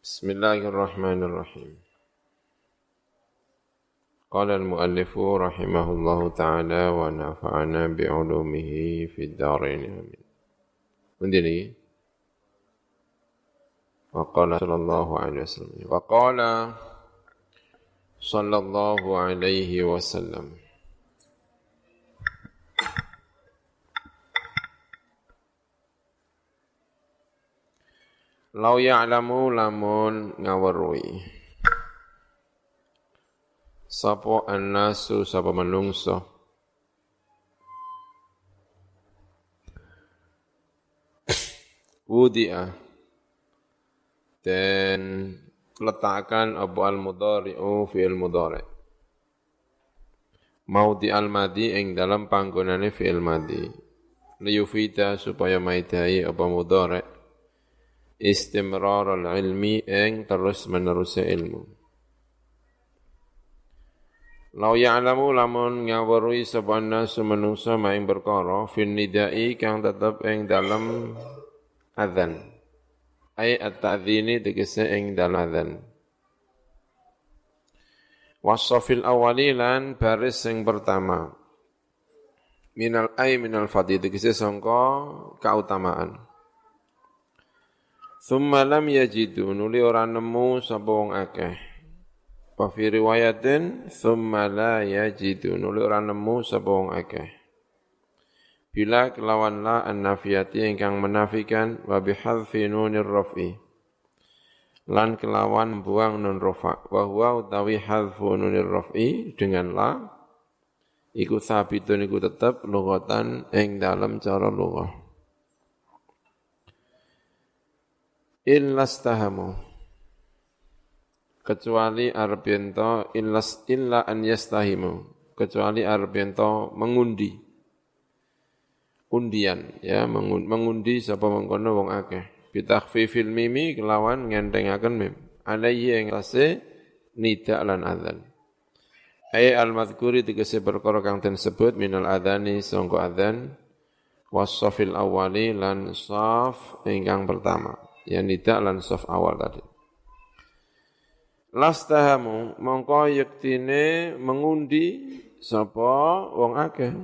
بسم الله الرحمن الرحيم. قال المؤلف رحمه الله تعالى ونفعنا بعلومه في الدارين. آمين. مندني وقال صلى الله عليه وسلم. وقال صلى الله عليه وسلم. Lau ya'lamu lamun ngawerui. Sapa annasu sapa menungso. Wudi'a. Dan letakkan abu al-mudhari'u fi'il mudhari' maudi al-madi ing dalam panggonane fi'il madi liyufita supaya maidai apa mudhari' istimrar al-ilmi ing terus menerus ilmu. Lau ya'lamu lamun ngawurui sapa nasu menungsa maing perkara fin nidai kang tetep ing dalam adzan. Ai at-ta'dzini tegese ing dalam adzan. Wasafil awali lan baris sing pertama. Minal ai minal fadhi tegese sangka kautamaan. Thumma lam yajidu nuli ora nemu sapa wong akeh. Wa fi riwayatin thumma la yajidu nuli ora nemu sapa wong akeh. Bila kelawan la an-nafiyati ingkang menafikan wa bihadfi nunir raf'i. Lan kelawan buang nun rafa wa huwa utawi hadfu nunir raf'i dengan la iku sabitun iku tetep lugatan ing dalam cara lughah. Illastahamu kecuali arbento illas illa an yastahimu. Kecuali arbento mengundi. Undian ya mengundi sapa mengkono wong akeh. Bitakhfifil mimi kelawan ngentengaken mim. Alayhi ing rase nida lan adzan. Ay al madhkuri tegese perkara kang den sebut minal adzani sangka adzan. Wasafil awali lan saf ingkang pertama yang tidak lan soft awal tadi. Lastahamu mongko yektine mengundi sapa wong akeh.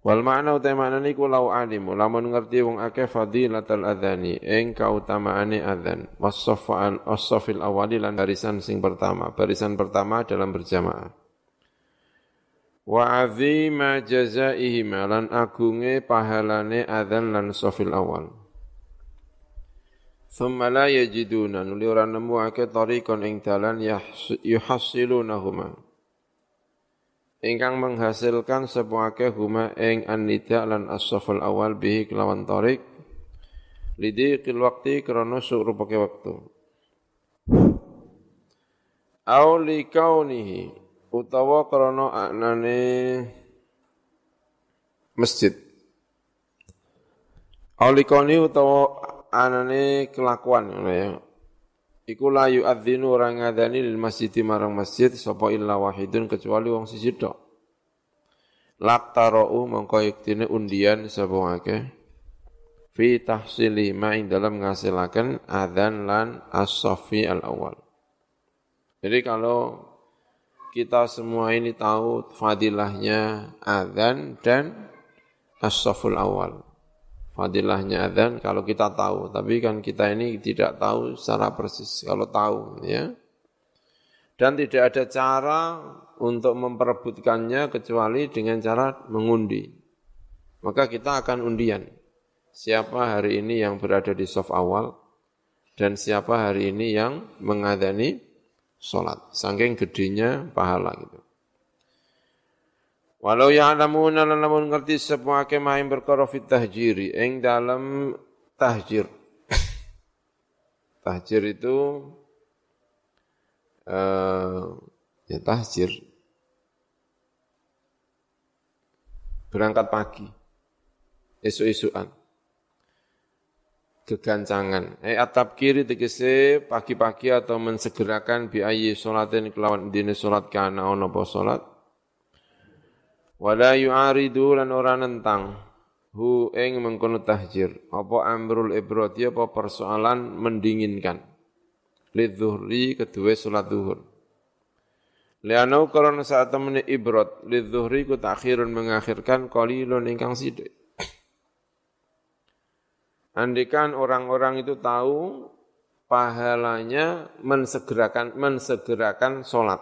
Wal makna utai makna niku lau alimu lamun ngerti wong akeh fadilatal adzani ing kautamaane adzan wasafan wasafil awali lan barisan sing pertama barisan pertama dalam berjamaah wa azima jazaihim lan agunge pahalane adzan lan safil awal Thumma la yajiduna nuli ora nemu akeh tariqan ing dalan yuhassilunahuma. Ingkang menghasilkan sebuah akeh huma ing an-nida lan as-safal awal bihi kelawan lidi kil waqti krana surupake waktu. Au li kaunihi utawa krana anane masjid. Au li kaunihi utawa anane kelakuan ngono ya. Iku la yu'adzinu ora ngadani lil masjid marang masjid sapa illa wahidun kecuali wong siji tok. Laqtarau mongko iktine undian sapa akeh fi tahsili ma ing dalam ngasilaken adzan lan as-safi al-awwal. Jadi kalau kita semua ini tahu fadilahnya adzan dan as-saful awal fadilahnya adzan kalau kita tahu, tapi kan kita ini tidak tahu secara persis. Kalau tahu ya. Dan tidak ada cara untuk memperebutkannya kecuali dengan cara mengundi. Maka kita akan undian. Siapa hari ini yang berada di soft awal dan siapa hari ini yang mengadani sholat. Saking gedenya pahala gitu. Walau ya'lamuna lan lamun ngerti semua kemahin perkara fit tahjiri ing dalam tahjir. tahjir itu uh, ya tahjir. Berangkat pagi isu-isuan kegancangan. Eh atap kiri tegese pagi-pagi atau mensegerakan biayi sholatin kelawan dini sholat kana ono po sholat wala yu'aridu lan ora nentang. Hu ing mengkono tahjir. Apa amrul ibrati apa persoalan mendinginkan. Lidzuhri kedua salat zuhur. Lianau karena saat temani ibrot lidzuhri ku takhirun mengakhirkan qalilun ingkang sidik. Andikan orang-orang itu tahu pahalanya mensegerakan mensegerakan sholat.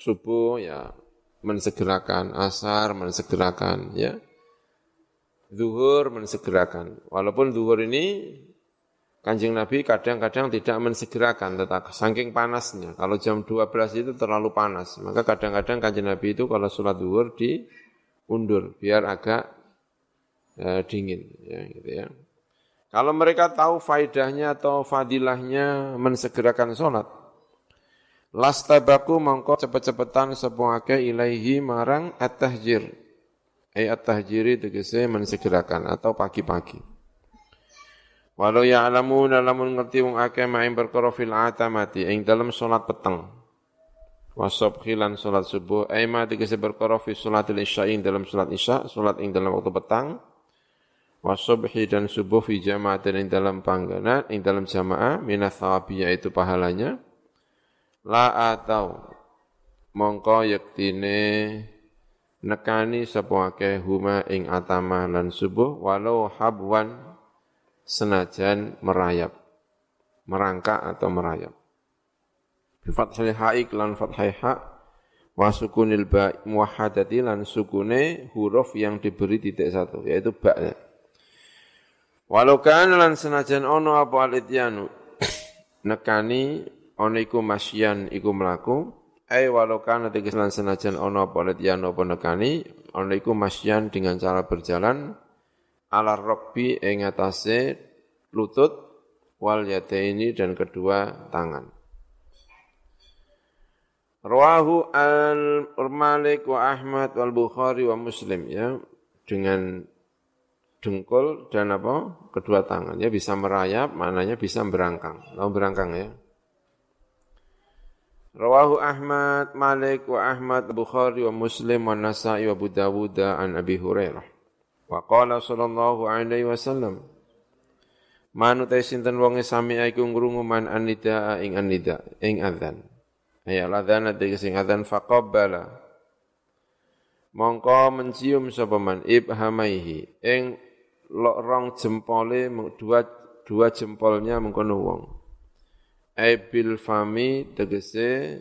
Subuh ya mensegerakan asar mensegerakan ya zuhur mensegerakan walaupun zuhur ini Kanjeng Nabi kadang-kadang tidak mensegerakan, tetapi saking panasnya. Kalau jam 12 itu terlalu panas, maka kadang-kadang Kanjeng Nabi itu kalau sholat zuhur diundur, biar agak eh, dingin. Ya, gitu ya. Kalau mereka tahu faidahnya atau fadilahnya mensegerakan sholat, lastabaku mongko cepet-cepetan sepuake ilaihi marang at-tahjir. Eh at-tahjiri tegese mensegerakan atau pagi-pagi. Walau ya'lamuna lamun ngerti wong akeh ma'in perkara fil atamati ing dalam salat peteng. Wasab khilan salat subuh ai ma tegese perkara fi salatil isya ing dalam salat isya, salat ing dalam waktu petang. Wasubhi dan subuh fi jama'atin ing dalam pangganan, ing dalam jamaah minat thawabi yaitu pahalanya. La atau mongko yektine nekani sapa akeh huma ing atama lan subuh walau habwan senajan merayap, merangkak atau merayap. Bifathil ha'i lan fathai ha wa sukunil ba muwahhadati lan sukune huruf yang diberi titik satu yaitu ba. Walau kan lan senajan ono apa alityanu nekani ono iku masyan iku mlaku. Ai walau kan tegas lan senajan ono apa alityanu apa nekani ono iku masyan dengan cara berjalan ala rokbi ing atase lutut wal yataini dan kedua tangan. Rawahu al-Malik wa Ahmad wal Bukhari wa Muslim ya. Dengan dengkul dan apa? Kedua tangannya bisa merayap mananya bisa berangkang. Tahu berangkang ya Rawahu Ahmad Malik wa Ahmad Bukhari wa Muslim wa Nasa'i wa Abu Dawud an Abi Hurairah Wa qala sallallahu alaihi wasallam Manut sinten wonge sami iku ngrungu man anida ing anida ing adzan. Ya adzan ate sing adzan faqabbala. Mongko mencium sapa man ibhamaihi ing rong jempole dua dua jempolnya mengkono wong. Aibil fami tegese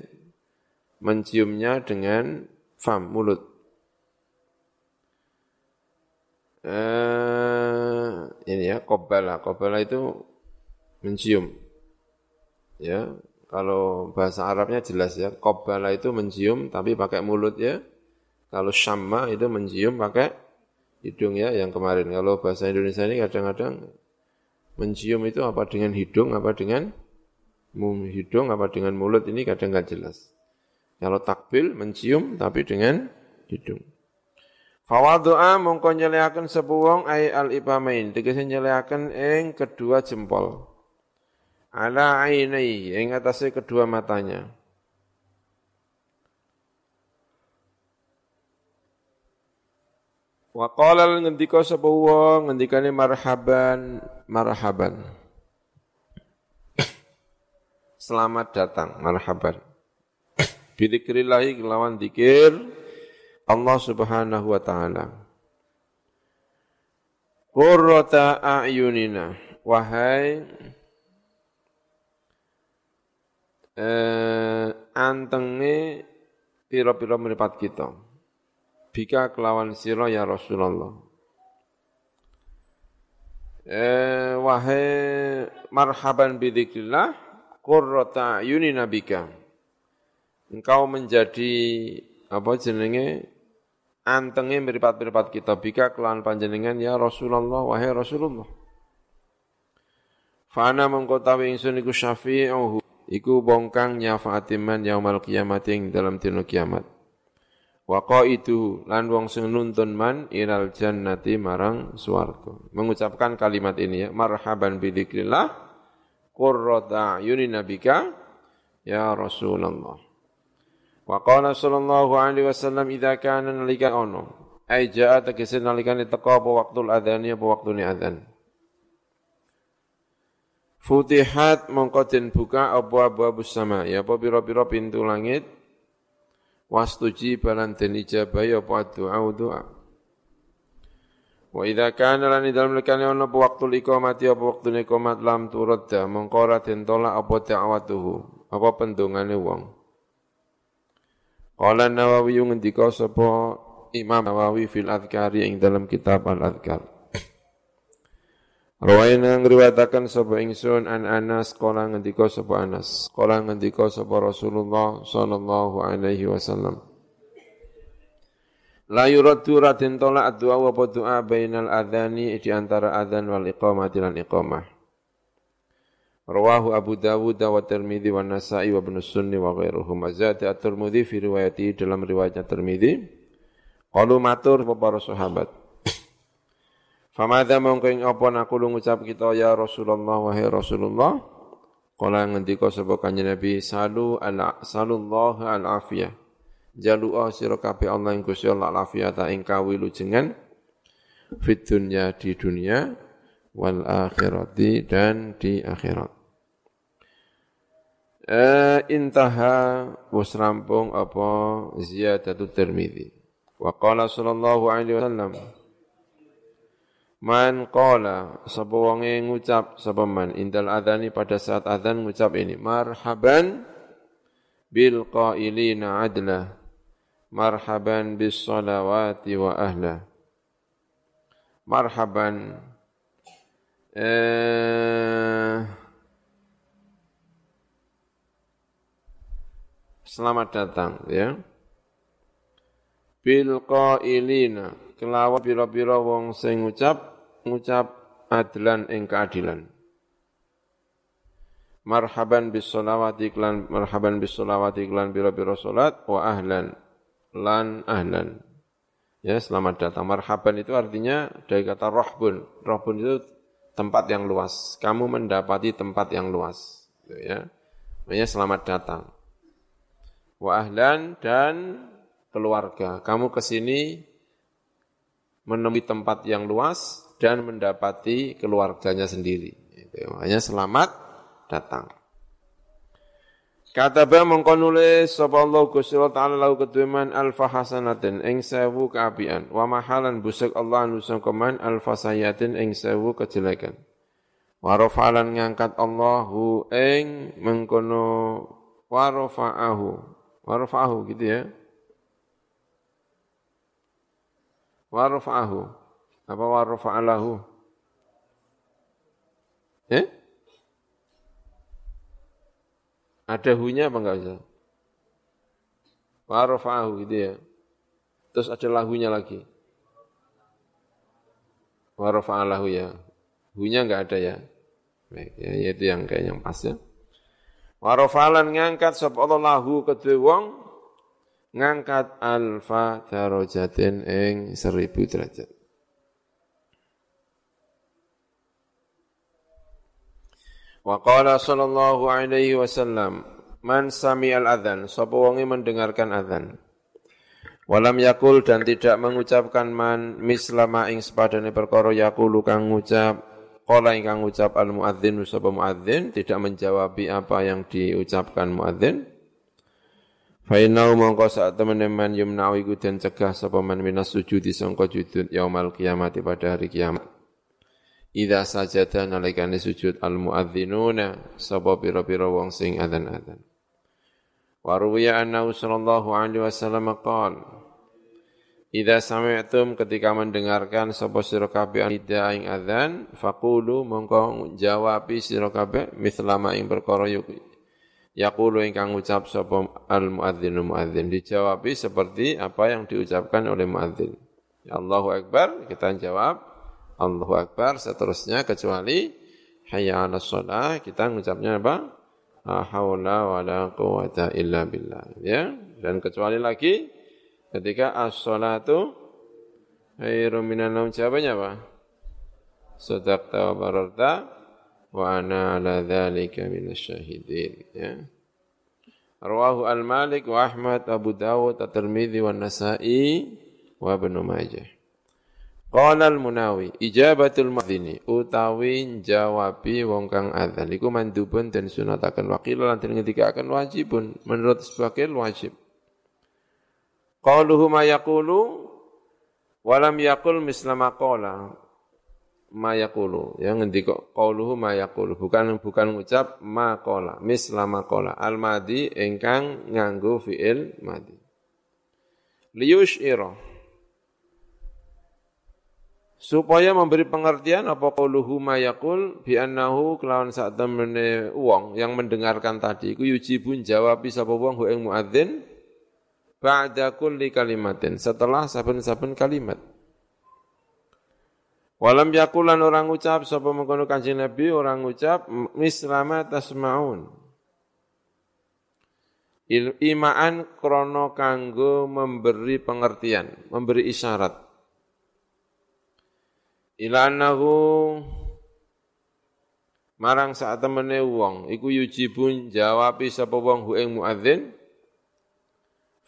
menciumnya dengan fam mulut. eh, ini ya kobala. Kobala itu mencium. Ya kalau bahasa Arabnya jelas ya. Kobala itu mencium tapi pakai mulut ya. Kalau syamma itu mencium pakai hidung ya yang kemarin. Kalau bahasa Indonesia ini kadang-kadang mencium itu apa dengan hidung apa dengan hidung apa dengan mulut ini kadang nggak jelas kalau takbil mencium tapi dengan hidung Fawadu'a mongko nyelehaken sapa wong ai al ibamain tegese nyelehaken ing kedua jempol. Ala ainai ing atase kedua matanya. Wa qala ngendika sapa wong ngendikane marhaban marhaban. Selamat datang marhaban. Bidzikrillahi lawan dikir Allah Subhanahu wa taala. Qurrata a'yunina wahai eh, antenge pira-pira mripat kita. Bika kelawan sira ya Rasulullah. Eh, wahai marhaban bidzikrillah qurrata a'yunina bika. Engkau menjadi apa jenenge antenge meripat-meripat kita bika kelan panjenengan ya Rasulullah wahai Rasulullah. Fana mengkotawi ingsun iku syafi'uhu iku bongkang nyafaatiman yaumal kiamat ing dalam dina kiamat. Wa itu lan wong sing nuntun man ilal jannati marang swarga. Mengucapkan kalimat ini ya, marhaban bi dzikrillah qurrata ayunina bika ya Rasulullah. Wa qala sallallahu alaihi wasallam idza kana nalika ono ai jaa tegese nalikane teko apa waktul adzan apa waktune adzan. Futihat mongko den buka apa abu sama ya apa pira-pira pintu langit wastuji balan den ijabahi apa doa doa Wa idza kana lan dalam lekane ono waktu iqamati apa waktu iqamat lam turadda mongko ora den tolak apa da'watuhu apa pendongane wong. Qala Nawawi ngendika sapa Imam Nawawi fil Adhkari ing dalam kitab Al-Adhkar. Rawaina ngriwayataken sapa ingsun an Anas kala ngendika sapa Anas kala ngendika sapa Rasulullah sallallahu alaihi wasallam La yuraddu radin tolak doa wa doa bainal adhani di antara adhan wal iqamati lan iqamah. Rawahu Abu Dawud wa Tirmidzi wa Nasa'i wa Ibnu Sunni wa ghairuhum. Azati at-Tirmidzi fi riwayati dalam riwayatnya Tirmidzi. Qalu matur para sahabat. Famadha mongko ing apa lu ngucap kita ya Rasulullah wahai Rasulullah. Kala ngendika sapa kanjeng Nabi salu ala sallallahu al afiyah. Jalua sira kabeh Allah ing Gusti Allah afiyata ing kawilujengan fit dunya di dunia wal akhirati dan di akhirat. Eh, intaha wis rampung apa ziyadatu Tirmizi. Wa qala sallallahu alaihi wasallam Man qala sapa wonge ngucap sapa man indal adzani pada saat adzan ngucap ini marhaban bil qailina adla marhaban bis salawati wa ahla. Marhaban. Eh, selamat datang ya. Bil qailina kelawan pira-pira wong sing ngucap ngucap adlan ing keadilan. Marhaban bis salawati iklan marhaban bis salawati iklan biro-biro salat wa ahlan lan ahlan. Ya, selamat datang. Marhaban itu artinya dari kata rohbun. Rohbun itu tempat yang luas. Kamu mendapati tempat yang luas. Gitu ya. Makanya selamat datang. Wa ahlan dan keluarga. Kamu ke sini menemui tempat yang luas dan mendapati keluarganya sendiri. Itu, makanya selamat datang. Kata mongko nulis sapa Allah Gusti Allah taala lahu keduman alfa hasanatin ing sewu keapian wa mahalan busuk Allah nusang koman alfa sayatin ing sewu kejelekan. Wa rafalan ngangkat Allahu ing mengkono wa rafa'ahu. Wa rafa'ahu gitu ya. Wa rafa'ahu. Apa wa rafa'alahu? Eh? Ada hunya apa enggak usah? Wa rafa'ahu gitu ya. Terus ada lahunya lagi. Wa rafa'alahu ya. Hunya enggak ada ya. Baik, ya, itu yang kayak yang pas ya. Wa rafa'alan ngangkat sapa Allah lahu kedue wong ngangkat alfa darajatin ing seribu derajat. Wa qala sallallahu alaihi wasallam, man sami al adzan, sapa wonge mendengarkan adzan. Walam yakul dan tidak mengucapkan man mislama ing sepadane perkara yakulu kang ngucap qala ingkang ngucap al muadzin sapa muadzin tidak menjawabi apa yang diucapkan muadzin. Fa innahu mongko sak yumna'u iku den cegah sapa man minas sujudi sangka sujud yaumal kiamati pada hari kiamat. Idza sajada nalikane sujud al muadzinuna sapa pira-pira wong sing adzan-adzan. Wa ruwiya annahu sallallahu alaihi wasallam qala Idza sami'tum ketika mendengarkan sapa sira kabeh ida ing adzan faqulu mongko jawabi sira kabeh mislama ing perkara yaqulu ingkang ngucap sapa al muadzinu muadzin dijawabi seperti apa yang diucapkan oleh muadzin. Allahu akbar kita jawab Allahu Akbar seterusnya kecuali hayya 'alas shalah kita mengucapnya apa? La haula wala quwata illa billah ya. Dan kecuali lagi ketika as-shalatu khairum minan naum jawabannya apa? Sadaqta wa bararta wa ana ala dzalika minasyahidin ya. Rawahu al-Malik wa Ahmad Abu Dawud At-Tirmidzi wa Nasa'i wa Ibnu Majah. Qala al-Munawi, ijabatul muadzini utawi jawabi wong kang adzan. Iku mandubun dan sunataken wakil lan den ngendikaken wajibun menurut sebagian wajib. Qaluhu ma yaqulu walam yaqul mislama qala. Ma yaqulu yang ngendika qauluhu ma yaqulu bukan bukan ngucap ma qala mislama qala. Al madi ingkang nganggo fiil madi. Liyushira supaya memberi pengertian apa qauluhu mayakul bi annahu kelawan sak temene wong yang mendengarkan tadi iku yujibun jawab sapa wong hu ing muadzin ba'da kulli kalimatin setelah saben-saben kalimat. Walam yakulan orang ucap sapa mengkono Kanjeng Nabi orang ucap mislama tasmaun. Imaan krono kanggo memberi pengertian, memberi isyarat ila annahu marang saat temene wong iku yujibun jawabi sapa wong hu ing muadzin?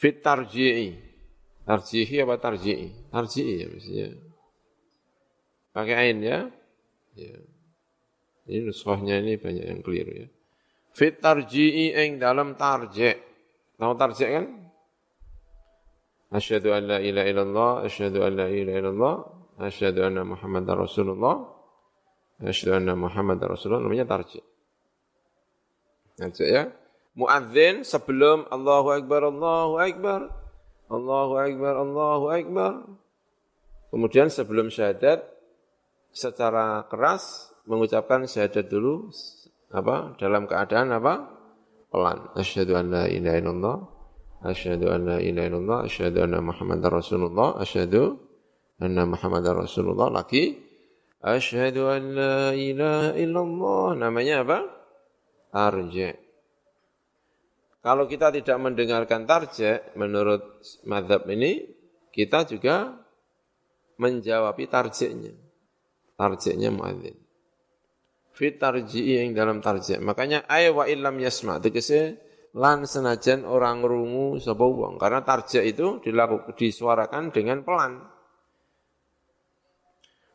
Fit tarji'i. Tarjihi apa tarji'i? Tarji'i ya mestinya pakai ain ya. Ya. Ini nuskhahnya ini banyak yang keliru ya. Fit tarji'i ing dalam tarji' tahu tarji' kan? Asyhadu an la ilaha illallah asyhadu an la ilaha illallah asyhadu anna Muhammadar Rasulullah, asyhadu anna Muhammadar Rasulullah, namanya tarji. Tarji ya. Muadzin sebelum Allahu Akbar, Allahu Akbar, Allahu Akbar, Allahu Akbar. Kemudian sebelum syahadat secara keras mengucapkan syahadat dulu apa dalam keadaan apa? Pelan. Asyhadu an la ilaha illallah. Asyhadu an la ilaha illallah. Asyhadu anna muhammadar rasulullah. Asyhadu anna Muhammad Rasulullah lagi asyhadu an la ilaha illallah namanya apa? Tarji. Kalau kita tidak mendengarkan tarji menurut madhab ini kita juga menjawabi tarjiknya. Tarjiknya muadzin. Fit tarji'i yang dalam tarjik. Makanya ay wa illam yasma tegese lan senajan orang rungu sapa wong karena tarjik itu dilakukan disuarakan dengan pelan.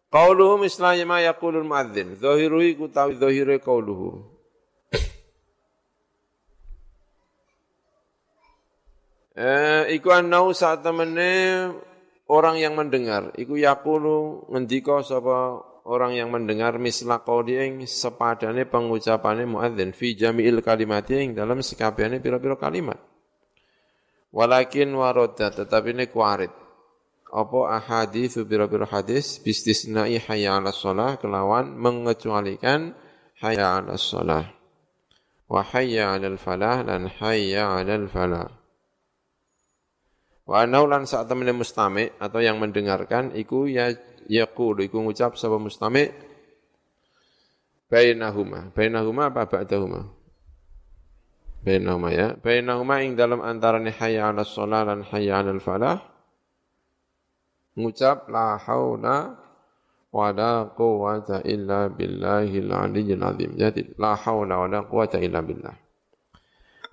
Qauluhu mislanya ma yaqulul muadzin. Zahiru iku tawi zahire qauluhu. Eh, iku annau saat temene orang yang mendengar. Iku yaqulu ngendika sapa orang yang mendengar misla qauli ing sepadane pengucapane muadzin fi jami'il kalimati ing dalam sekabehane pira-pira kalimat. Walakin waroda tetapi ini kuarit apa ahadits biro-biro hadis bistisnai hayya 'ala shalah. Kelawan mengecualikan hayya 'ala shalah. Wa hayya 'alal falah dan hayya 'alal falah. Wa anau lan saat temene mustami atau yang mendengarkan iku ya yaqulu iku ngucap sapa mustami? Bainahuma. Bainahuma apa ba'dahuma? Bainahuma ya. Bainahuma ing dalam antarane hayya 'ala shalah dan hayya 'alal falah ngucap la haula wala quwata illa billahil aliyyil azim. Jadi la haula wala quwata illa billah.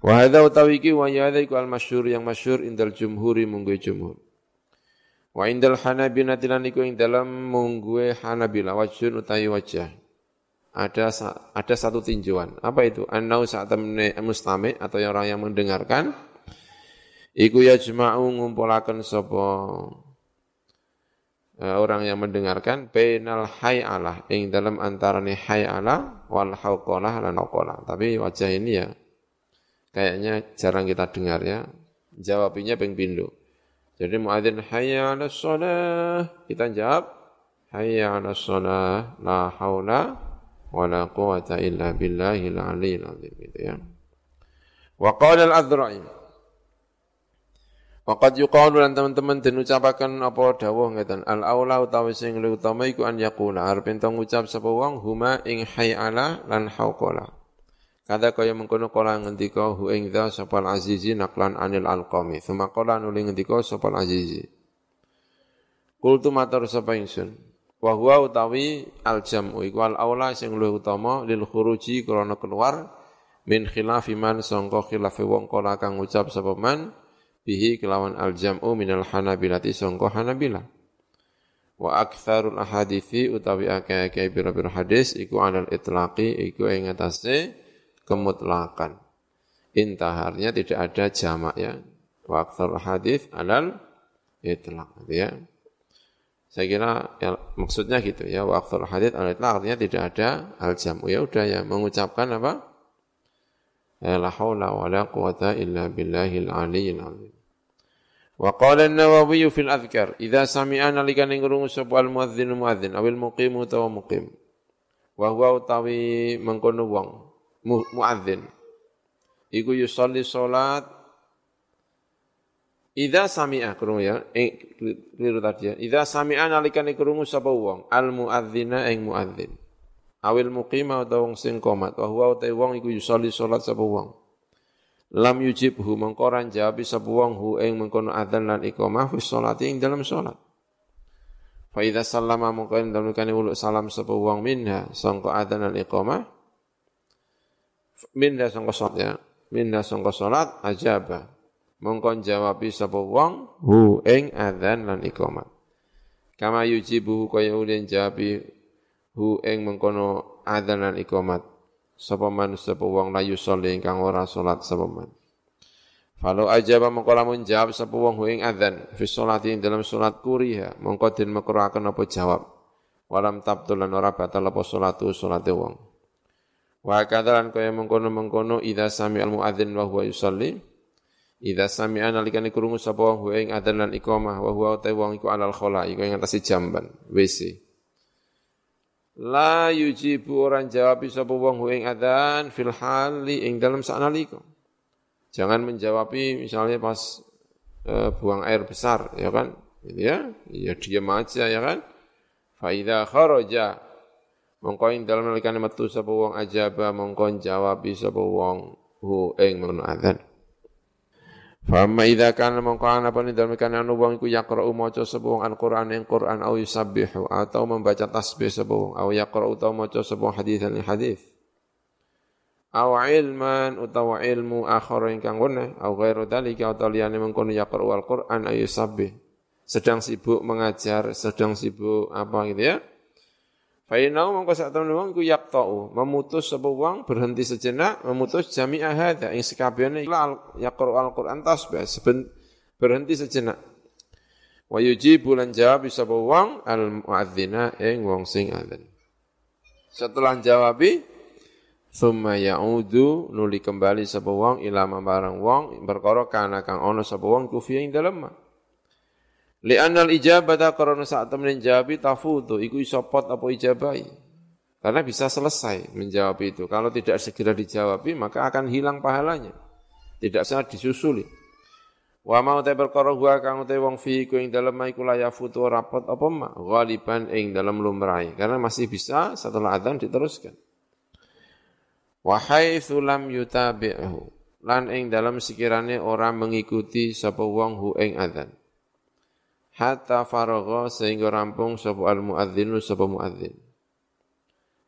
Wa hadza utawiki wa yadha iku al masyhur yang masyhur indal jumhuri munggu jumhur. Wa indal hanabila tilan ing dalam munggu hanabila wajhun utawi wajah. Ada ada satu tinjauan. Apa itu? Annau saat temne mustami atau orang yang mendengarkan iku yajma'u ngumpulaken uh, orang yang mendengarkan bainal hay'alah ing dalam antarane hay'alah wal hauqalah lan hauqalah. Tapi wajah ini ya kayaknya jarang kita dengar ya. Jawabnya ping. Jadi muadzin hayya shalah, kita jawab hayya 'alas shalah, la haula wala quwata illa billahil aliyyil azim gitu ya. Wa qala al-Adzra'i Waqad yuqalu lan teman-teman den ucapaken apa dawuh ngeten al aula utawi sing luwih utama iku an yaqula arep ento ngucap sapa wong huma ing hayala lan hauqala. Kada kaya mengkono kala ngendika hu ing dza sapa al azizi naklan anil alqami. Tsumma kala nuli ngendika sapa al azizi. Kultu matur sapa ingsun. Wa huwa utawi al jam'u iku al aula sing luwih utama lil khuruji krana keluar min khilafi man sangka khilafe wong kala kang ngucap sapa man bihi kelawan al jam'u minal hanabilati sangka hanabila Wa aktsarul ahadithi utawi akeh-akeh pira-pira hadis iku alal itlaqi iku ing atase kemutlakan. Intaharnya tidak ada jamak ya. Wa aktsarul hadis alal itlaq ya. Saya kira ya, maksudnya gitu ya. Wa aktsarul hadis alal itlaq artinya tidak ada al jamu. Ya udah ya mengucapkan apa? La haula wala quwata illa billahil aliyyil azim. Wa qala an-Nawawi fil adhkar, idza sami'a nalikan ing sapa al-muadzin muadzin awil muqim utawa muqim. Wa huwa utawi mengkono wong muadzin. Iku yusolli salat Idza sami'a ya, keliru tadi ya. Idza sami'a nalikan krungu sapa wong al muadzina ing muadzin. Awil muqima utawa wong sing komat, wa huwa utawi wong iku salat sapa wong lam yujibhu mengkoran jawab sapa wong hu ing mengkono adzan lan iqamah fi sholati ing dalam salat. Fa idza sallama mongko ing dalem kane uluk salam sapa wong minha sangka adzan lan iqamah. Minha sangka salat ya. Minha sangka salat ajaba. Mongko jawab sapa wong hu ing adzan lan iqamah. Kama yujibu kaya ulin jawab hu ing mengkono adzan lan iqamah sapa man sapa wong la yusolli ingkang ora salat sapa man. Falau ajaba mongko lamun jawab sapa wong ing adzan fi sholati dalam salat kuriha mongko den makruhaken apa jawab. Walam tabtul lan ora batal apa salatu salate wong. Wa kadzalan kaya mengkono-mengkono idza sami al muadzin wa huwa yusolli idza sami'a nalikane krungu sapa wong ing adzan lan iqamah wa huwa ta wong iku alal khala iku ing atase jamban WC La yujibu orang jawab sapa wong ing adzan fil hali ing dalam sanalika. Jangan menjawab misalnya pas uh, buang air besar ya kan. Gitu ya. Ya diam aja ya kan. Fa idza kharaja mongko ing dalam nalikane metu sapa wong ajaba mongko jawab sapa wong hu ing ngono adzan. Fama idza kana mongko ana apa dalem kana anu wong iku yaqra'u maca sapa wong Al-Qur'an ing Qur'an au yusabbihu atau membaca tasbih sapa wong au yaqra'u utawa maca sapa haditsan ing hadis. Au ilman utawa ilmu akhar ingkang wene au ghairu dalika utawa liyane mengkono yaqra'u Al-Qur'an au yusabbih. Sedang sibuk mengajar, sedang sibuk apa gitu ya. Fa'inau mongko sak temen iku yaqta'u, memutus sapa wong berhenti sejenak, memutus jami'a hadza ing sekabehane yaqra al-Qur'an tasbih berhenti sejenak. Wa yujibu lan jawab sapa wong al-muadzina ing wong sing adzan. Setelah jawabi Thumma ya'udu nuli kembali sapa wong ila marang wong perkara kana kang ana sapa wong kufi ing dalem. Li'anal ijabata karena saat temen jawabi tafudu, iku isopot apa ijabai. Karena bisa selesai menjawab itu. Kalau tidak segera dijawabi, maka akan hilang pahalanya. Tidak usah disusuli. Wa mau te perkara gua kang te wong fi ku ing dalem iku la futu rapot apa ma ghaliban ing dalem lumrahe. Karena masih bisa setelah adzan diteruskan. Wa haitsu lam yutabi'hu. Lan ing dalam sekiranya orang mengikuti sapa wong hu ing adzan hatta faragha sehingga rampung sapa al muadzinu sapa muadzin.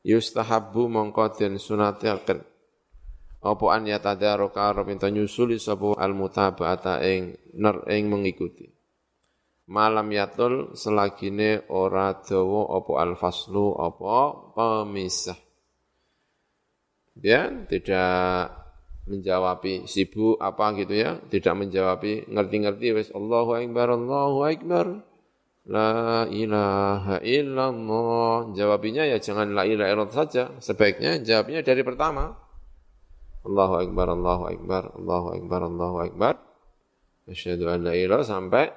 Yustahabbu mongko den sunataken apa an yatadaraka ento nyusuli sapa al mutaba'ata ing ner ing mengikuti. Malam yatul selagine ora dawa apa al faslu apa pemisah. Dia tidak menjawabi sibuk apa gitu ya, tidak menjawabi ngerti-ngerti wis Allahu akbar Allahu akbar. La ilaha illallah. Jawabinya ya jangan la ilaha illallah saja, sebaiknya jawabnya dari pertama. Allahu akbar Allahu akbar Allahu akbar Allahu akbar. Asyhadu an la ilaha sampai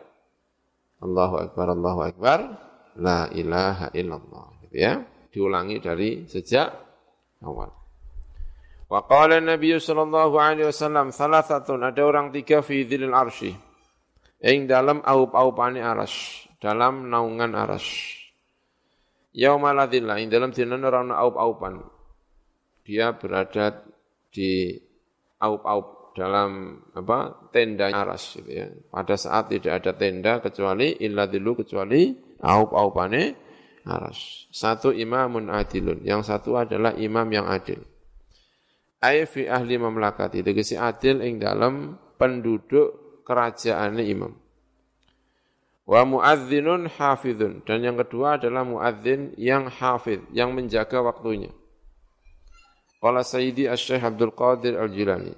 Allahu akbar Allahu akbar la ilaha illallah gitu ya. Diulangi dari sejak awal. Wa qala Nabi sallallahu alaihi wasallam salasatun ada orang tiga fi dzilil arsy. Ing dalam aup-aupane aras, dalam naungan aras. Yauma ladzillah ing dalam dina ora ana aup-aupan. Dia berada di aup-aup dalam apa tenda aras gitu ya. Pada saat tidak ada tenda kecuali illa kecuali aup-aupane aras. Satu imamun adilun, yang satu adalah imam yang adil ay fi ahli mamlakati tegese adil ing dalam penduduk kerajaan imam Wa muadzinun hafidun. Dan yang kedua adalah muadzin yang hafid, yang menjaga waktunya. Qala Sayyidi Asy-Syaikh Abdul Qadir Al-Jilani.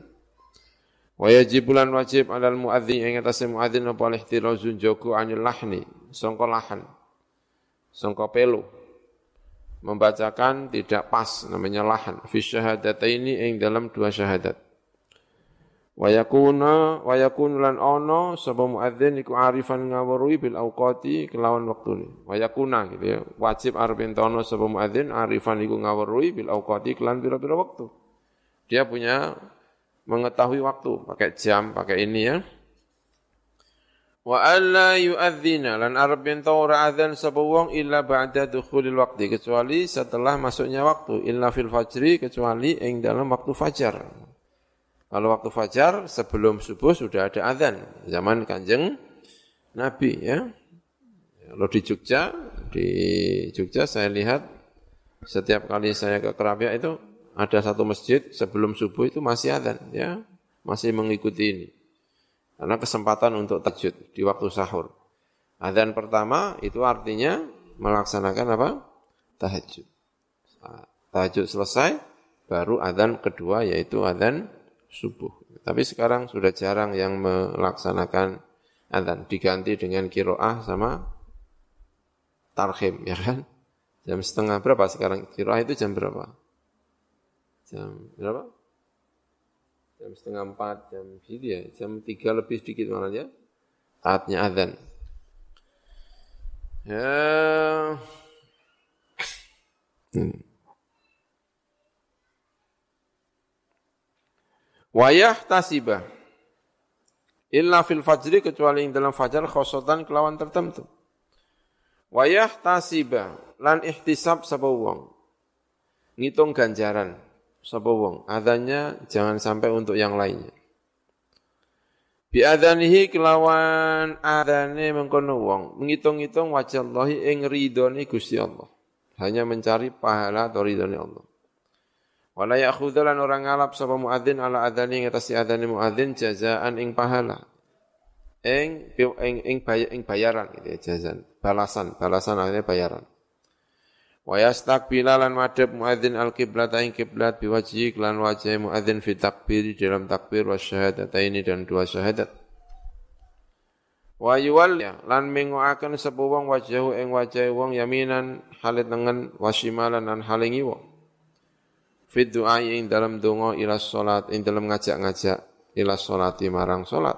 Wa yajibulan wajib alal muadzin yang atas muadzin apa ihtirazun jogo anil lahni, sangka lahan. Sangka pelu. Membacakan tidak pas namanya lahan fi syahadataini ing dalam dua syahadat. Wa yakuna wa yakun lan ana sapa muadzin iku arifan ngawruhi bil auqati kelawan waktune. Wa yakuna gitu ya. Wajib arep entono sapa muadzin arifan iku ngawruhi bil auqati kelan pira-pira waktu. Dia punya mengetahui waktu, pakai jam, pakai ini ya. Wa alla yu'adzina lan ento ora adzan sapa wong illa ba'da dukhulil waqti kecuali setelah masuknya waktu illa fil fajri kecuali ing dalam waktu fajar. Kalau waktu fajar sebelum subuh sudah ada azan zaman Kanjeng Nabi ya. Kalau di Jogja, di Jogja saya lihat setiap kali saya ke Kerapia itu ada satu masjid sebelum subuh itu masih azan ya, masih mengikuti ini. Karena kesempatan untuk tahajud di waktu sahur. Azan pertama itu artinya melaksanakan apa? Tahajud. Tahajud selesai, baru azan kedua yaitu azan subuh. Tapi sekarang sudah jarang yang melaksanakan adzan, diganti dengan kiroah sama tarhim, ya kan? Jam setengah berapa sekarang? Kiroah itu jam berapa? Jam berapa? Jam setengah empat, jam gitu ya, jam tiga lebih sedikit malah ya. Saatnya adzan. Ya. Hmm. Wayah tasibah. Illa fil fajri kecuali yang dalam fajar khosotan kelawan tertentu. Wayah tasibah lan ihtisab sapa wong. Ngitung ganjaran sapa wong. Adanya jangan sampai untuk yang lainnya. Bi adanihi kelawan adane mengkono wong. Menghitung-hitung wajah Allah ing ridhone Gusti Allah. Hanya mencari pahala atau ridhone Allah. Wala ya'khudzalan orang ngalap sapa muadzin ala adzani ing atas adzani muadzin jazaan ing pahala. Ing ing ing bayaran gitu ya jazaan, balasan, balasan artinya bayaran. Wa yastaqbila lan madhep muadzin al qiblat ing kiblat biwajhi lan wajah muadzin fi takbir dalam takbir wa syahadataini dan dua syahadat. Wa yuwalli lan mengoaken sapa wong wajahu ing wajah wong yaminan halit tengen wa shimalan lan halingi wong. Fit doa ing dalam donga ila salat ing dalam ngajak-ngajak ila salati marang salat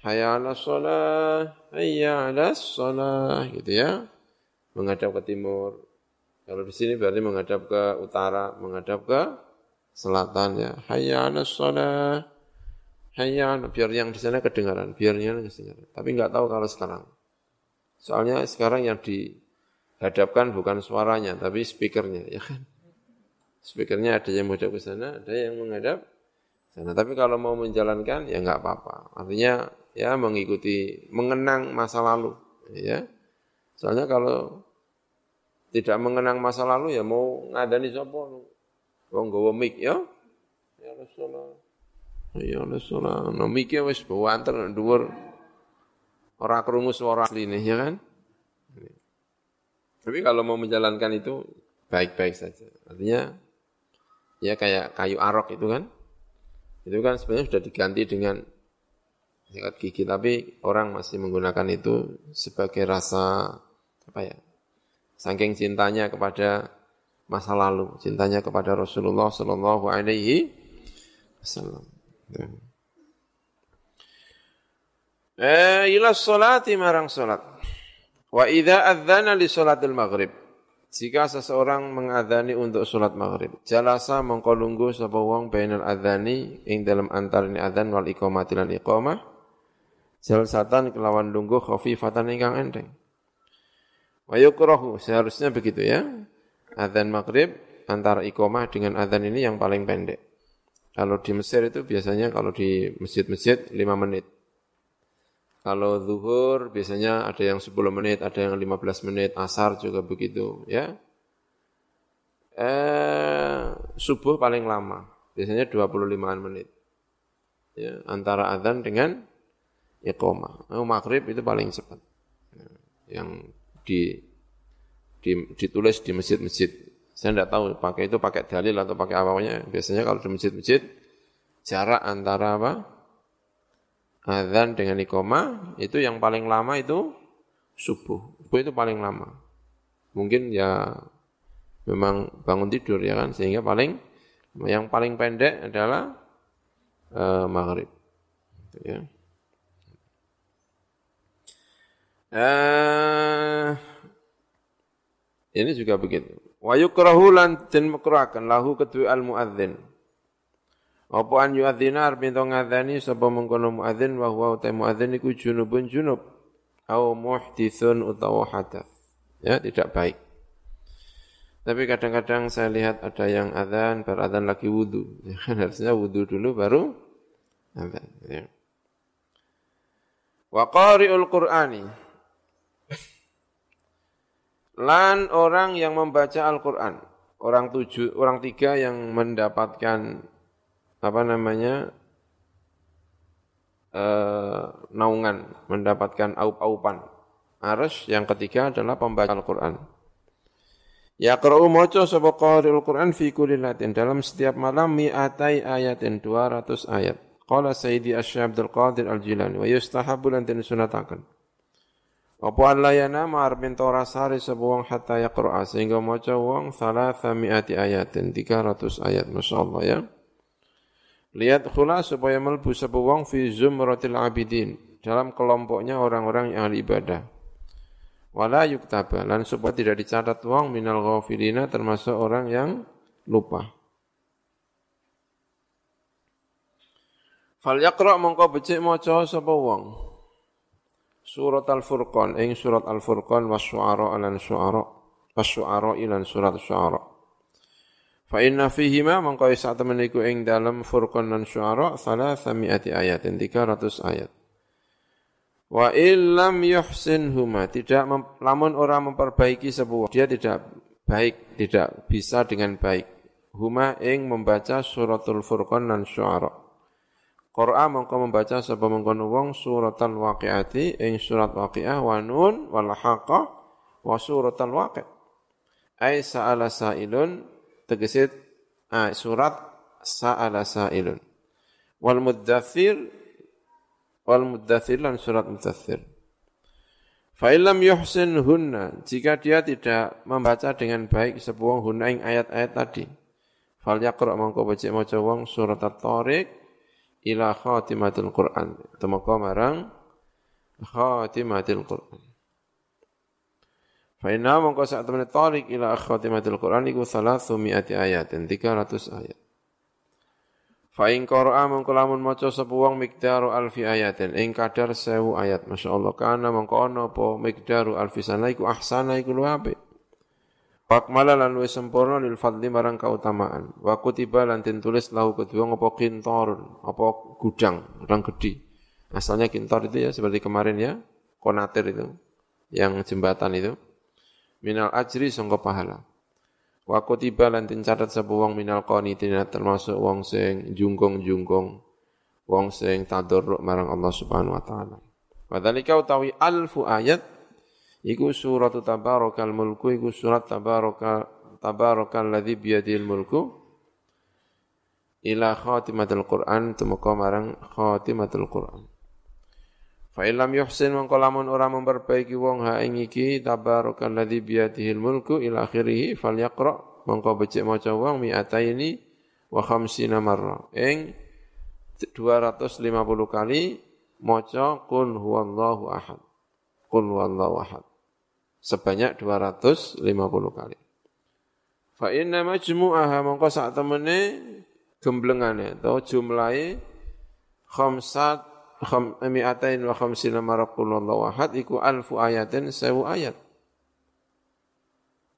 hayya ala salat hayya ala gitu ya menghadap ke timur kalau di sini berarti menghadap ke utara menghadap ke selatan ya hayya ala salat hayya biar yang di sana kedengaran biarnya kedengaran tapi nggak tahu kalau sekarang soalnya sekarang yang dihadapkan bukan suaranya tapi speakernya ya kan Speakernya ada yang menghadap ke sana, ada yang menghadap sana. Tapi kalau mau menjalankan ya nggak apa-apa. Artinya ya mengikuti, mengenang masa lalu. Ya, soalnya kalau tidak mengenang masa lalu ya mau ngadani sopo, wong gawa mic ya, ya Rasulullah, ya Rasulullah, no mic ya wis bawa antar dhuwur. Ora krungu suara asline ya kan. Tapi kalau mau menjalankan itu baik-baik saja. Artinya ya kayak kayu arok itu kan? Itu kan sebenarnya sudah diganti dengan sikat gigi. Tapi orang masih menggunakan itu sebagai rasa apa ya saking cintanya kepada masa lalu cintanya kepada Rasulullah Shallallahu Alaihi Wasallam eh ila salati marang salat wa idza adzana li salatil maghrib jika seseorang mengadani untuk sholat maghrib, jalasa mengkolunggu sapa wong bainal adhani ing dalam antarane adzan wal iqamati lan iqamah. Jalsatan kelawan lungguh khafifatan ingkang enteng. Wa yukrahu seharusnya begitu ya. Adzan maghrib antara iqamah dengan adzan ini yang paling pendek. Kalau di Mesir itu biasanya kalau di masjid-masjid 5 menit. Kalau zuhur biasanya ada yang 10 menit, ada yang 15 menit, asar juga begitu, ya. Eh, subuh paling lama, biasanya 25 menit. Ya, antara adzan dengan iqamah. Maghrib itu paling cepat. Yang di, di ditulis di masjid-masjid. Saya tidak tahu pakai itu pakai dalil atau pakai apa apanya. Biasanya kalau di masjid-masjid jarak antara apa? Adzan dengan iqamah itu yang paling lama itu subuh. Subuh itu paling lama. Mungkin ya memang bangun tidur ya kan sehingga paling yang paling pendek adalah uh, maghrib. Ya. Uh, ini juga begitu. Wa yukrahu lan den makruhaken lahu kedua al muadzin. Apa an yuadzina arep ngadani sapa mengkono muadzin wa huwa ta muadzin iku junubun junub au muhditsun utawa hadath. Ya, tidak baik. Tapi kadang-kadang saya lihat ada yang adzan, beradzan lagi wudu. Ya, kan harusnya wudu dulu baru adzan. Ya. Wa qari'ul Qur'ani. Lan orang yang membaca Al-Quran. Orang tujuh, orang tiga yang mendapatkan apa namanya uh, naungan, mendapatkan aup-aupan. Arus yang ketiga adalah pembaca Al-Quran. Ya qra'u maca sapa qari'ul Quran fi kulli dalam setiap malam mi'atai ayatin 200 ayat. Qala Sayyidi Asy Abdul Qadir Al-Jilani wa yustahabbu lan sunataken. Apa alayana mar mintora sari sebuang hatta yaqra'a sehingga maca wong salasa mi'ati ayatin 300 ayat masyaallah ya. Lihat khula supaya melbu sebuang fi zumratil abidin dalam kelompoknya orang-orang yang ahli ibadah. Wala yuktaba lan supaya tidak dicatat wong minal ghafilina termasuk orang yang lupa. Fal yaqra mongko becik maca sapa wong. Surat Al-Furqan ing surat Al-Furqan was syu'ara lan syu'ara was syu'ara ilan surat syu'ara. Fa inna fihi ma mangko sak temen iku ing dalam Furqan lan syu'ara ayat ayatin 300 ayat. Wa illam yuhsinhuma tidak lamun orang memperbaiki sebuah dia tidak baik tidak bisa dengan baik huma ing membaca suratul furqan dan syu'ara Qur'a mongko membaca sapa mengkono wong suratal waqiati ing surat waqiah wa nun wal haqqah wa suratal waqi'. Ai sa'ala sa'ilun tegesit ah, surat sa'ala sa'ilun. Wal muddathir wal muddathir lan surat muddathir. Fa illam yuhsin hunna jika dia tidak membaca dengan baik sebuah hunna ing ayat-ayat tadi. Fal yaqra mongko baca maca wong surat at-tariq ila khatimatil Quran. Temeka marang khatimatil Quran. Fa inna mongko sak temene tarik ila khatimatil Quran iku 300 ayat, 300 ayat. Fa in qara'a mongko lamun maca sapa wong miqdaru alfi ayatin ing kadar 1000 ayat masyaallah kana mongko ana apa miqdaru alfi sana iku ahsana iku luwih apik. Wakmala lan luwih sempurna lil fadli marang kautamaan. Wa kutiba lan tulis lahu kedua ngopo kintor, apa gudang, orang gede. Asalnya kintor itu ya seperti kemarin ya, konatir itu, yang jembatan itu. Minal ajri sangka pahala. Wa kutiba lan catat sapa wong minal qanitina termasuk wong sing jungkong-jungkong, wong sing tadarruk marang Allah Subhanahu wa taala. Wa utawi alfu ayat Iku surat tabarakal mulku, iku surat tabaraka tabarakal ladzi biyadil mulku ila khatimatul Qur'an tumeka marang khatimatul Qur'an. Fa illam yuhsin mongko lamun ora memperbaiki wong ha ing iki tabarakal ladzi biyadihil mulku ila akhirih falyaqra mongko becik maca wong mi'ataini wa khamsina marra. Ing 250 kali maca qul huwallahu ahad. Qul huwallahu ahad sebanyak 250 kali. Fa inna majmu'aha mongko sak temene gemblengane atau jumlahe khamsat khamiatain wa khamsina marakullahu wahad iku alfu ayatin sewu ayat.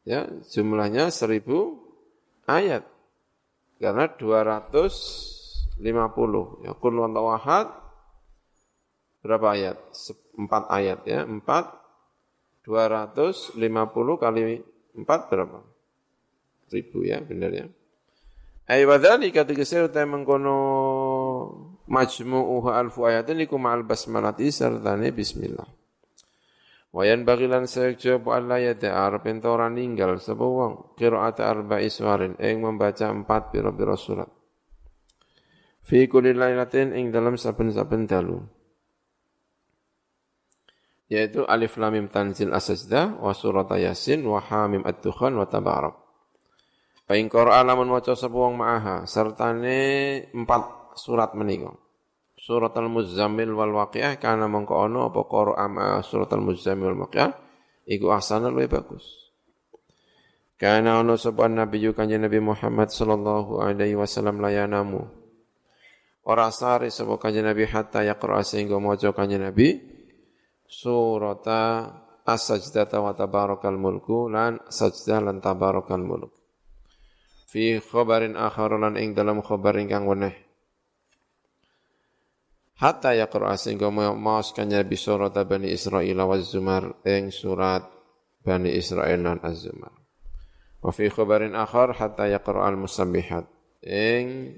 Ya, jumlahnya seribu ayat. Karena 250. Ya, kul wahad berapa ayat? Empat ayat ya, empat 250 kali 4 berapa? Ribu ya, benar ya. Ai wadhali kata geser utai mengkono majmu'uha alfu ayatin iku ma'al basmalati sertane bismillah. Wayan bagilan sekjo bu Allah ya da'ar pentora ninggal sapa wong qiraat arba'i suwarin ing membaca empat pira-pira surat. Fi kulli lailatin ing dalam saben-saben dalu. Yaitu alif lam mim tanzil as-sajdah wa surat yasin wa hamim ad-dukhan wa tabarak. Fa ing qira'a lamun maca sapa wong ma'aha sertane empat surat menika. Surat Al-Muzammil wal Waqiah karena mengko ono apa qira'a ma surat Al-Muzammil wal Waqiah iku ahsana luwih bagus. Karena ono sapa Nabi kanjeng Nabi Muhammad sallallahu alaihi wasallam layanamu. Ora sare sapa kanjeng Nabi hatta yaqra sehingga maca kanjeng Nabi surat As-Sajdah wa tabarakal mulku lan sajdah lan tabarakal mulk. Fi khabarin akhar lan ing dalam khabar ingkang weneh hatta yaqra sehingga maos Nabi surat Bani Israil wa Zumar ing surat Bani Israil dan Az-Zumar. Wa fi khabarin akhar hatta yaqra al-musabbihat ing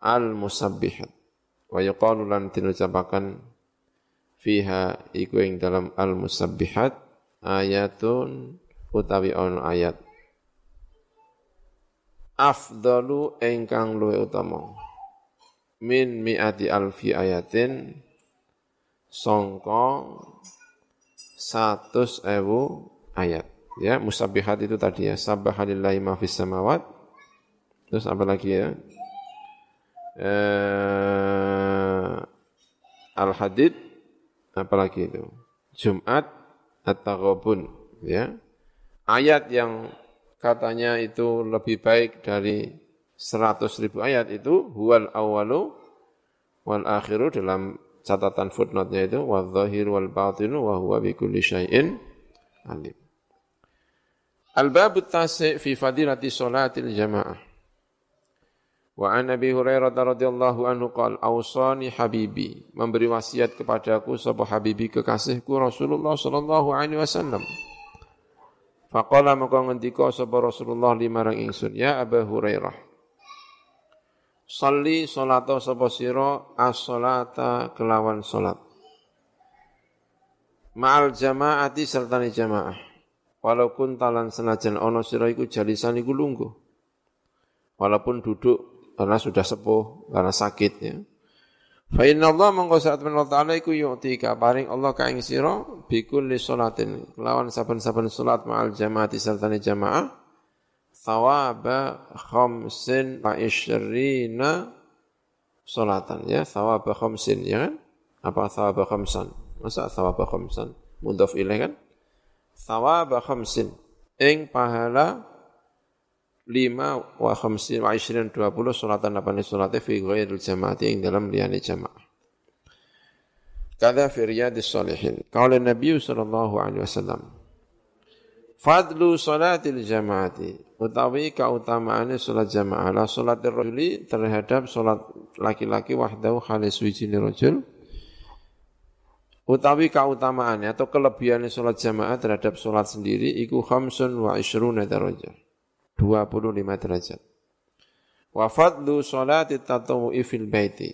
al-musabbihat. Wa yuqalu lan tinucapakan fiha iku ing dalam al-musabbihat ayatun utawi on ayat afdalu engkang luwe utama min mi'ati alfi ayatin songko satus ewu ayat. Ya, musabihat itu tadi ya. Sabahalillahi ma fis samawat. Terus apa lagi ya? Eh, Al-Hadid apalagi itu? Jumat at-Taghabun ya. Ayat yang katanya itu lebih baik dari seratus ribu ayat itu huwal awalu wal akhiru dalam catatan footnote-nya itu wa dhahir wal batinu wa huwa bi kulli syai'in alim. Al-babu tasi fi fadilati salatil jamaah. Wa an Nabi Hurairah radhiyallahu anhu qal awsani habibi memberi wasiat kepadaku sapa habibi kekasihku Rasulullah sallallahu alaihi wasallam. Faqala maka ngendika sapa Rasulullah limarang ingsun ya Abu Hurairah Salli salata sapa sira as-salata kelawan salat. Ma'al jama'ati sertane jamaah. Walaupun talan senajan ono sira iku jalisan iku lungguh. Walaupun duduk karena sudah sepuh, karena sakit ya. Fa inna Allah mongko saat Allah taala iku yu'tika paring Allah ka ing sira bi kulli salatin kelawan saben-saben salat ma'al jama'ati sertane jamaah thawaba khamsin wa isyrina salatan ya. Thawaba khamsin ya kan? Apa thawaba khamsan? Masa thawaba khamsan? Mudhaf ilaih kan? Thawaba khamsin. Ing pahala lima wa khamsin wa isyirin dua puluh salatan apa salate fi ghairil jamaati ing dalam liyane jamaah Kada fi riyadis salihin. Kala Nabi sallallahu alaihi wasallam. Fadlu salatil jamaati utawi kautamaane salat jamaah la salat rajuli terhadap salat laki-laki wahdahu khalis wijine rajul utawi kautamaannya atau kelebihannya salat jamaah terhadap salat sendiri iku khamsun wa ishruna darajah 25 derajat wa fadlu salati tatawu'i fil baiti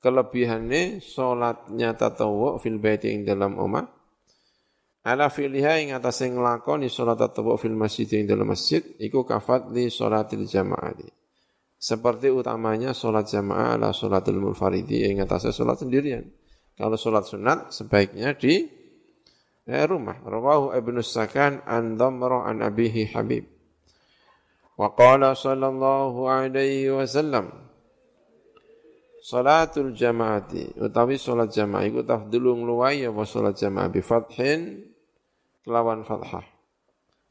kelebihannya salatnya tatawu fil baiti ing dalam omah Ala fi'liha ing atase nglakoni salat tatawwu fil masjid ing dalam masjid iku kafat li salatil jamaah. Seperti utamanya salat jamaah ala salatul munfaridi ing atase salat sendirian. Kalau salat sunat sebaiknya di eh, rumah. Rawahu Ibnu Sakan an an abihi Habib. Wa qala sallallahu alaihi wasallam Salatul jamaati utawi salat jamaah iku tafdulu ngluwai apa salat jamaah bi fathin kelawan fathah.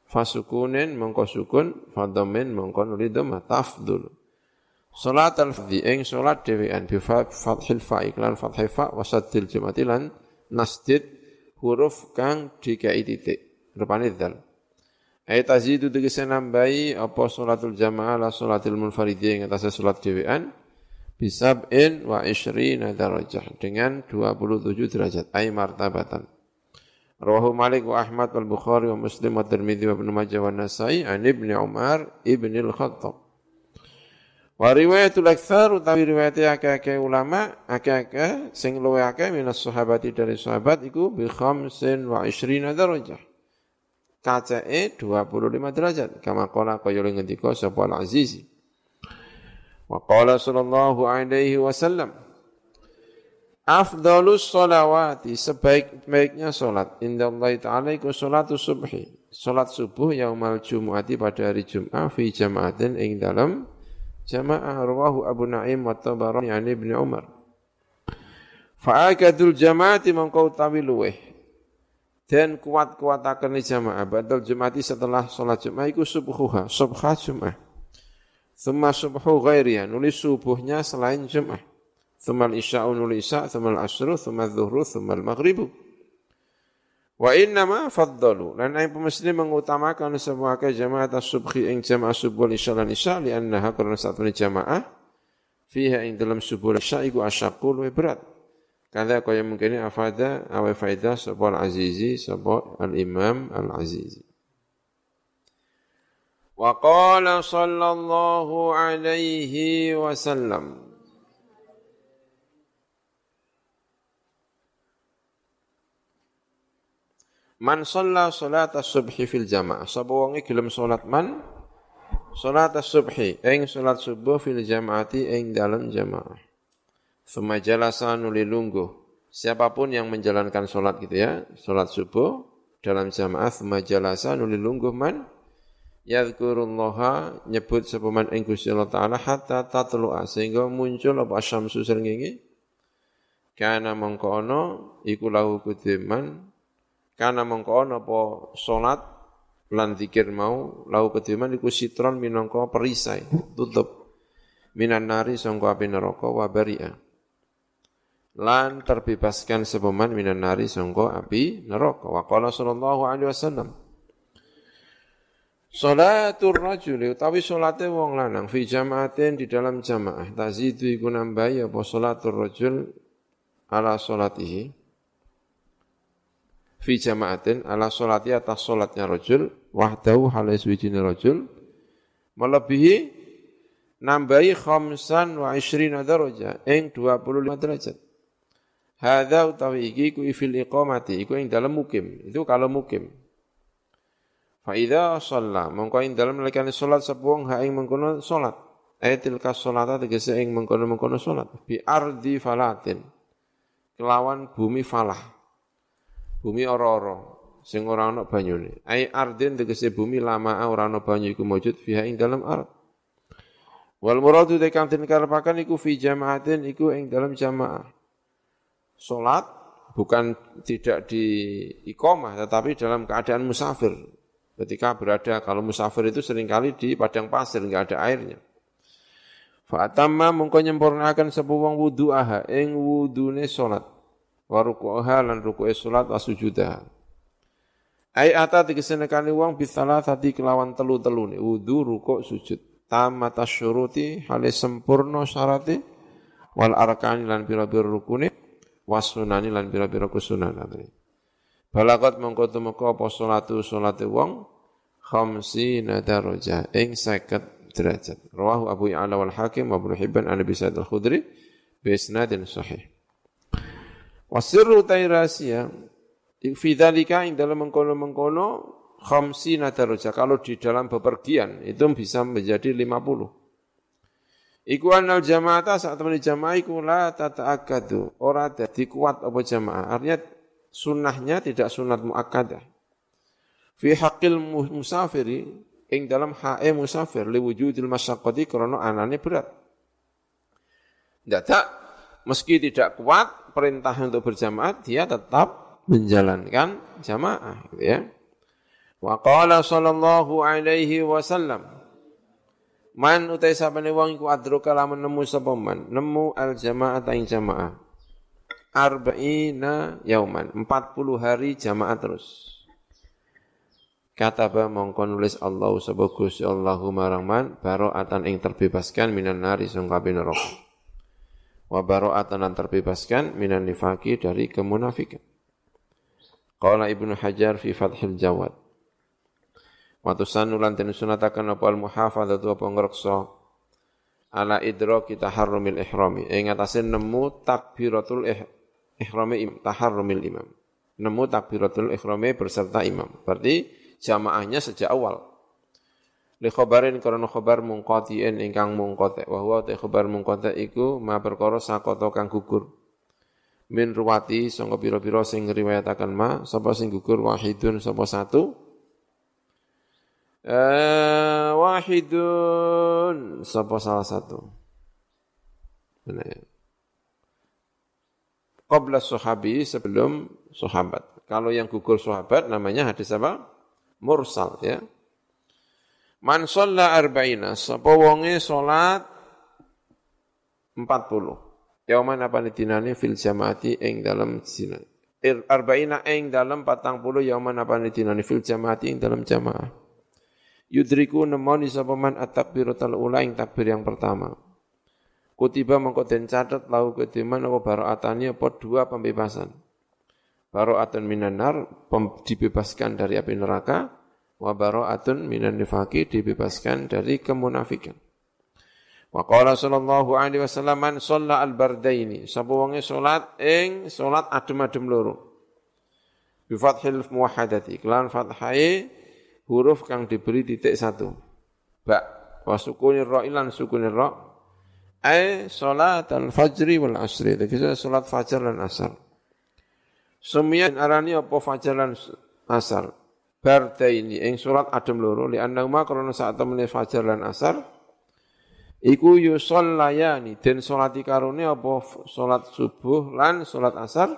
Fasukunin mengko sukun, fadhamin mengko nuli dhamma tafdul. Salat al-fardhi ing salat dhewean bi fathil fa iklan fathai fa wasaddil jumati lan nasdid huruf kang dikai titik. Rupane dzal. Ayat tazidu tegese nambahi apa salatul jamaah la salatil munfaridi ing atas salat dhewean bisab'in wa ishrina darajah dengan 27 derajat ay martabatan. Rawahu Malik wa Ahmad wal Bukhari wa Muslim wa Tirmidzi wa Ibnu Majah wa Nasai an Ibnu Umar Ibnu Al-Khattab. Wa riwayatul aktsar utawi riwayat akeh-akeh ulama, akeh-akeh sing luwih akeh minas sahabati dari sahabat iku bi khamsin wa 20 darajah. Kacake 25 derajat. Kama qala kaya ngendika sapa al-Azizi. Wa qala sallallahu alaihi wasallam Afdalus salawati sebaik-baiknya salat inda Allah taala iku salatu subhi. Salat subuh yaumal jumu'ati pada hari Jumat fi jama'atin ing dalam jamaah rawahu Abu Naim wa Tabarani an Ibnu Umar. Fa'akadul jama'ati mengkau tawi luweh. Dan kuat-kuatakan jamaah. Badal jumati setelah salat Jumat iku subuhuha, subha Jumat. Thumma subhu ghairiya, nulis subuhnya selain Jumat. Thumma al-isya'u nulis isya', thumma al-asru, thumma al-zuhru, thumma al-maghribu. Wa inna ma faddalu. Dan ayat muslim mengutamakan semua ke jamaah subhi ing jamaah subuh isya lan isya li annaha karena satu jamaah fiha ing dalam subuh isya iku asyaqul wa berat. Kada kaya mungkin afada awa faidah sapa al-azizi sapa al-imam al-azizi. Wa qala sallallahu alaihi wasallam Man shalla salat as-subhi fil jamaah. Sapa wonge gelem salat man salat as-subhi ing salat subuh fil jamaati ing dalam jamaah. Suma jalasa nuli lungguh. Siapa pun yang menjalankan salat gitu ya, salat subuh dalam jamaah suma jalasa nuli lungguh man yadhkurullaha nyebut sapa man ing Gusti Allah taala hatta tatlu'a sehingga muncul apa asyamsu srengenge kana mongko ana iku lahu kudiman karena mongko apa salat lan mau lau kediman iku sitron minangka perisai tutup. Minan nari sangka api neraka wa lan terbebaskan sepeman minan nari sangka api neraka. Wa qala sallallahu alaihi wasallam Salatul rajuli utawi salate wong lanang fi jamaatin di dalam jamaah. Tazidu iku nambahi apa? Salatul rajul ala salatihi. Fi jama'atin ala sholati atas sholatnya rojul wahdahu halai suwijini rojul melebihi nambahi khamsan wa ishrina daraja ing 25 derajat Hadza utawi iki ku fil iqamati iku ing dalam mukim itu kalau mukim Fa idza shalla mongko ing dalam lekane salat sepuang ha ing mengkono salat ayatil ka salata tegese ing mengkono-mengkono salat bi ardi falatin kelawan bumi falah bumi ora-ora sing ora ana banyune. Ai ardin tegese bumi lama ora ana banyu iku maujud fiha ing dalam ard. Wal muradu de kang den iku fi jamaatin iku ing dalam jamaah. Salat bukan tidak di iqamah tetapi dalam keadaan musafir. Ketika berada kalau musafir itu sering kali di padang pasir enggak ada airnya. Fa'atamma mengko nyempurnakan sebuah wong wudu'aha ing wudune salat wa ruku'ha lan ruku'e salat wa sujudah. Ai ata tegesene wong bisalah tadi kelawan telu-telu nih wudu rukuk sujud. Tamata syuruti hale sempurna syarate wal arkani lan pira-pira rukune wasunani lan pira-pira kusunan. Balagot mengko tumeka apa salatu salate wong khamsina daraja ing 50 derajat. Rawahu Abu Ya'la wal Hakim wa Ibnu Hibban an Abi Sa'id al-Khudri bi isnadin sahih. Wasirru tairasia fi dzalika ing dalam mengkono-mengkono khamsina daraja. Kalau di dalam bepergian itu bisa menjadi 50. Iku anal jamaata saat teman jamaah iku la tata'akadu. Ora dadi kuat apa jamaah. Artinya sunnahnya tidak sunat muakkadah. Fi haqqil musafiri ing dalam hae musafir li wujudil masyaqqati krana anane berat. Tidak meski tidak kuat perintah untuk berjamaah, dia tetap menjalankan jamaah, gitu ya. Wa qala sallallahu alaihi wasallam Man utai sabane wong iku adroka lamun nemu sapa man, nemu al jamaah ing jamaah. Arba'ina yauman, 40 hari jamaah terus. Kataba mongko nulis Allah sapa Gusti Allahu marang man baro'atan ing terbebaskan minan nari sangka neraka wa bara'atan lan terbebaskan minan nifaki dari kemunafikan. Qala Ibnu Hajar fi Fathil Jawad. Wa tusannu lan ten sunatakan apa al muhafadzatu apa ngreksa ala idraki taharrumil ihrami. Ing atase nemu takbiratul ihrami taharrumil imam. Nemu takbiratul ihrami berserta imam. Berarti jamaahnya sejak awal. Li khabarin karena khabar mungqatiin ingkang mungqati wa huwa ta khabar mungqati iku ma perkara sakata kang gugur. Min ruwati sanga pira-pira sing ngriwayataken ma sapa sing gugur? Wahidun sapa satu Uh, wahidun sapa salah satu. Mana ya? Qabla sahabi sebelum sahabat. Kalau yang gugur sahabat namanya hadis apa? Mursal ya. Man shalla arba'ina, sapa wonge salat 40. Yauman apa dinane fil jamaati ing dalam zina. Arba'ina ing dalam 40 yauman apa dinane fil jamaati ing dalam jamaah yudriku nemoni sapa man at-takbiratul ula ing takbir yang pertama. Kutiba mengko den catet lau kediman apa baro'atani apa dua pembebasan. Baro'atun minanar dibebaskan dari api neraka wa baro'atun minan nifaki dibebaskan dari kemunafikan. Wa qala sallallahu alaihi wasallam man shalla al-bardaini sapa wonge salat ing salat adem-adem loro. Bi fathil muwahhadati kelan fathai huruf kang diberi titik satu. Ba wa sukunir ra ilan sukunir ra ai salat al-fajri wal asri. Jadi salat fajar dan asar. Sumiyan arani apa fajar dan asar. Bardaini ing salat adem loro li annahuma karena saat temene fajar dan asar iku yusallayani den salati karone apa salat subuh lan salat asar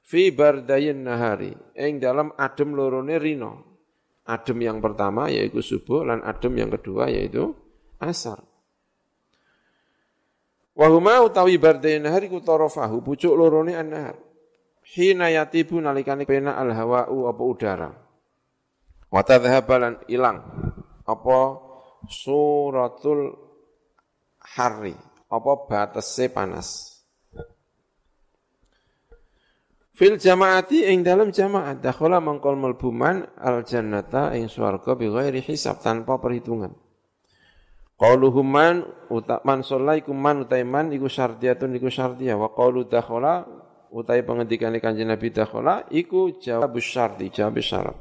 fi bardayin nahari ing dalam adem lorone rino Adem yang pertama yaitu subuh, dan adem yang kedua yaitu asar. Wahuma utawi bardain nahari ku tarafahu pucuk lorone an-nahar. Hina yatibu nalikane pena al-hawa'u apa udara. Wa tadhhabalan ilang apa suratul hari apa batese panas. Fil jamaati ing dalam jamaat dakhala mangkol melbuman al jannata ing swarga bi ghairi hisab tanpa perhitungan. Qauluhum man utaman sallaikum man utaiman iku syartiyatun iku syartiyah wa qaulu dakhala utai pengendikane kanjeng Nabi dakhala iku jawab syarti jawab syarat.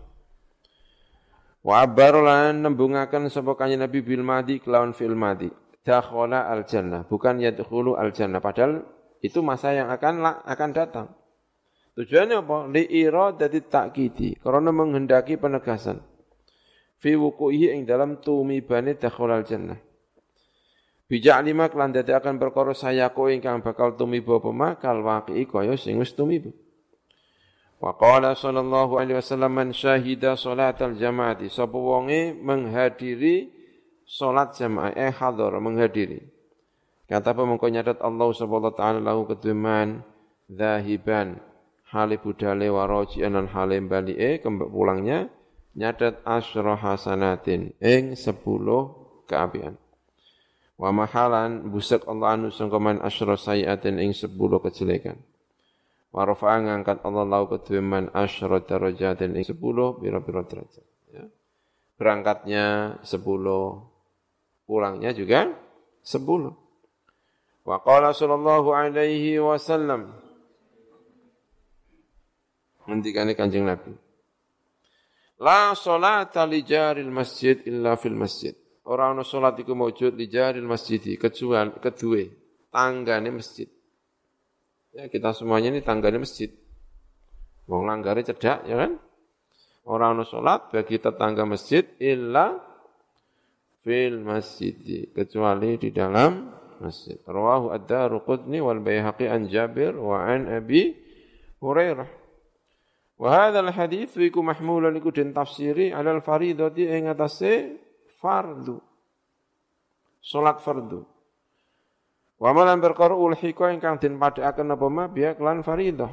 Wa abarolan nembungaken sapa kanjeng Nabi bil madi kelawan fil madi. Dakhala al jannah bukan yadkhulu al jannah padahal itu masa yang akan akan datang. Tujuannya apa? Li iradati takkidi, karena menghendaki penegasan. Fi wuku'ihi ing dalam tumibane dakhulal jannah. Bijak lima kelan akan perkara sayako ingkang bakal tumiba apa kal waqi'i kaya sing wis tumiba. Wa qala sallallahu alaihi wasallam man syahida salatal jamaati sapa wonge menghadiri salat jamaah eh hadar menghadiri. Kata apa mengko nyadat Allah subhanahu wa taala lahu keduman zahiban hale budale waraji anan hale kembali pulangnya nyadat asyra hasanatin ing 10 keapian. Wa mahalan busak Allah anu sangkaman asyra sayiatin ing 10 kejelekan. Wa rafa'a ngangkat Allah lau kedue man asyra darajatin ing 10 pira-pira derajat. Ya. Berangkatnya 10, pulangnya juga 10. Wa qala sallallahu alaihi wasallam ngendikane Kanjeng Nabi. La salata li jaril masjid illa fil masjid. Ora ana salat iku maujud li jaril masjid kecuali kedue tanggane masjid. Ya kita semuanya ini tanggane masjid. Wong langgare cedak ya kan? Ora ana salat bagi tetangga masjid illa fil masjid kecuali di dalam masjid. Rawahu ad-Daruqutni wal Baihaqi an Jabir wa an Abi Hurairah. Wa hadzal hadits iku mahmulan iku den tafsiri alal faridati ing atase fardu. Salat fardu. Wa malan perkara ulhika ingkang den padhakaken apa ma biya kelan faridah.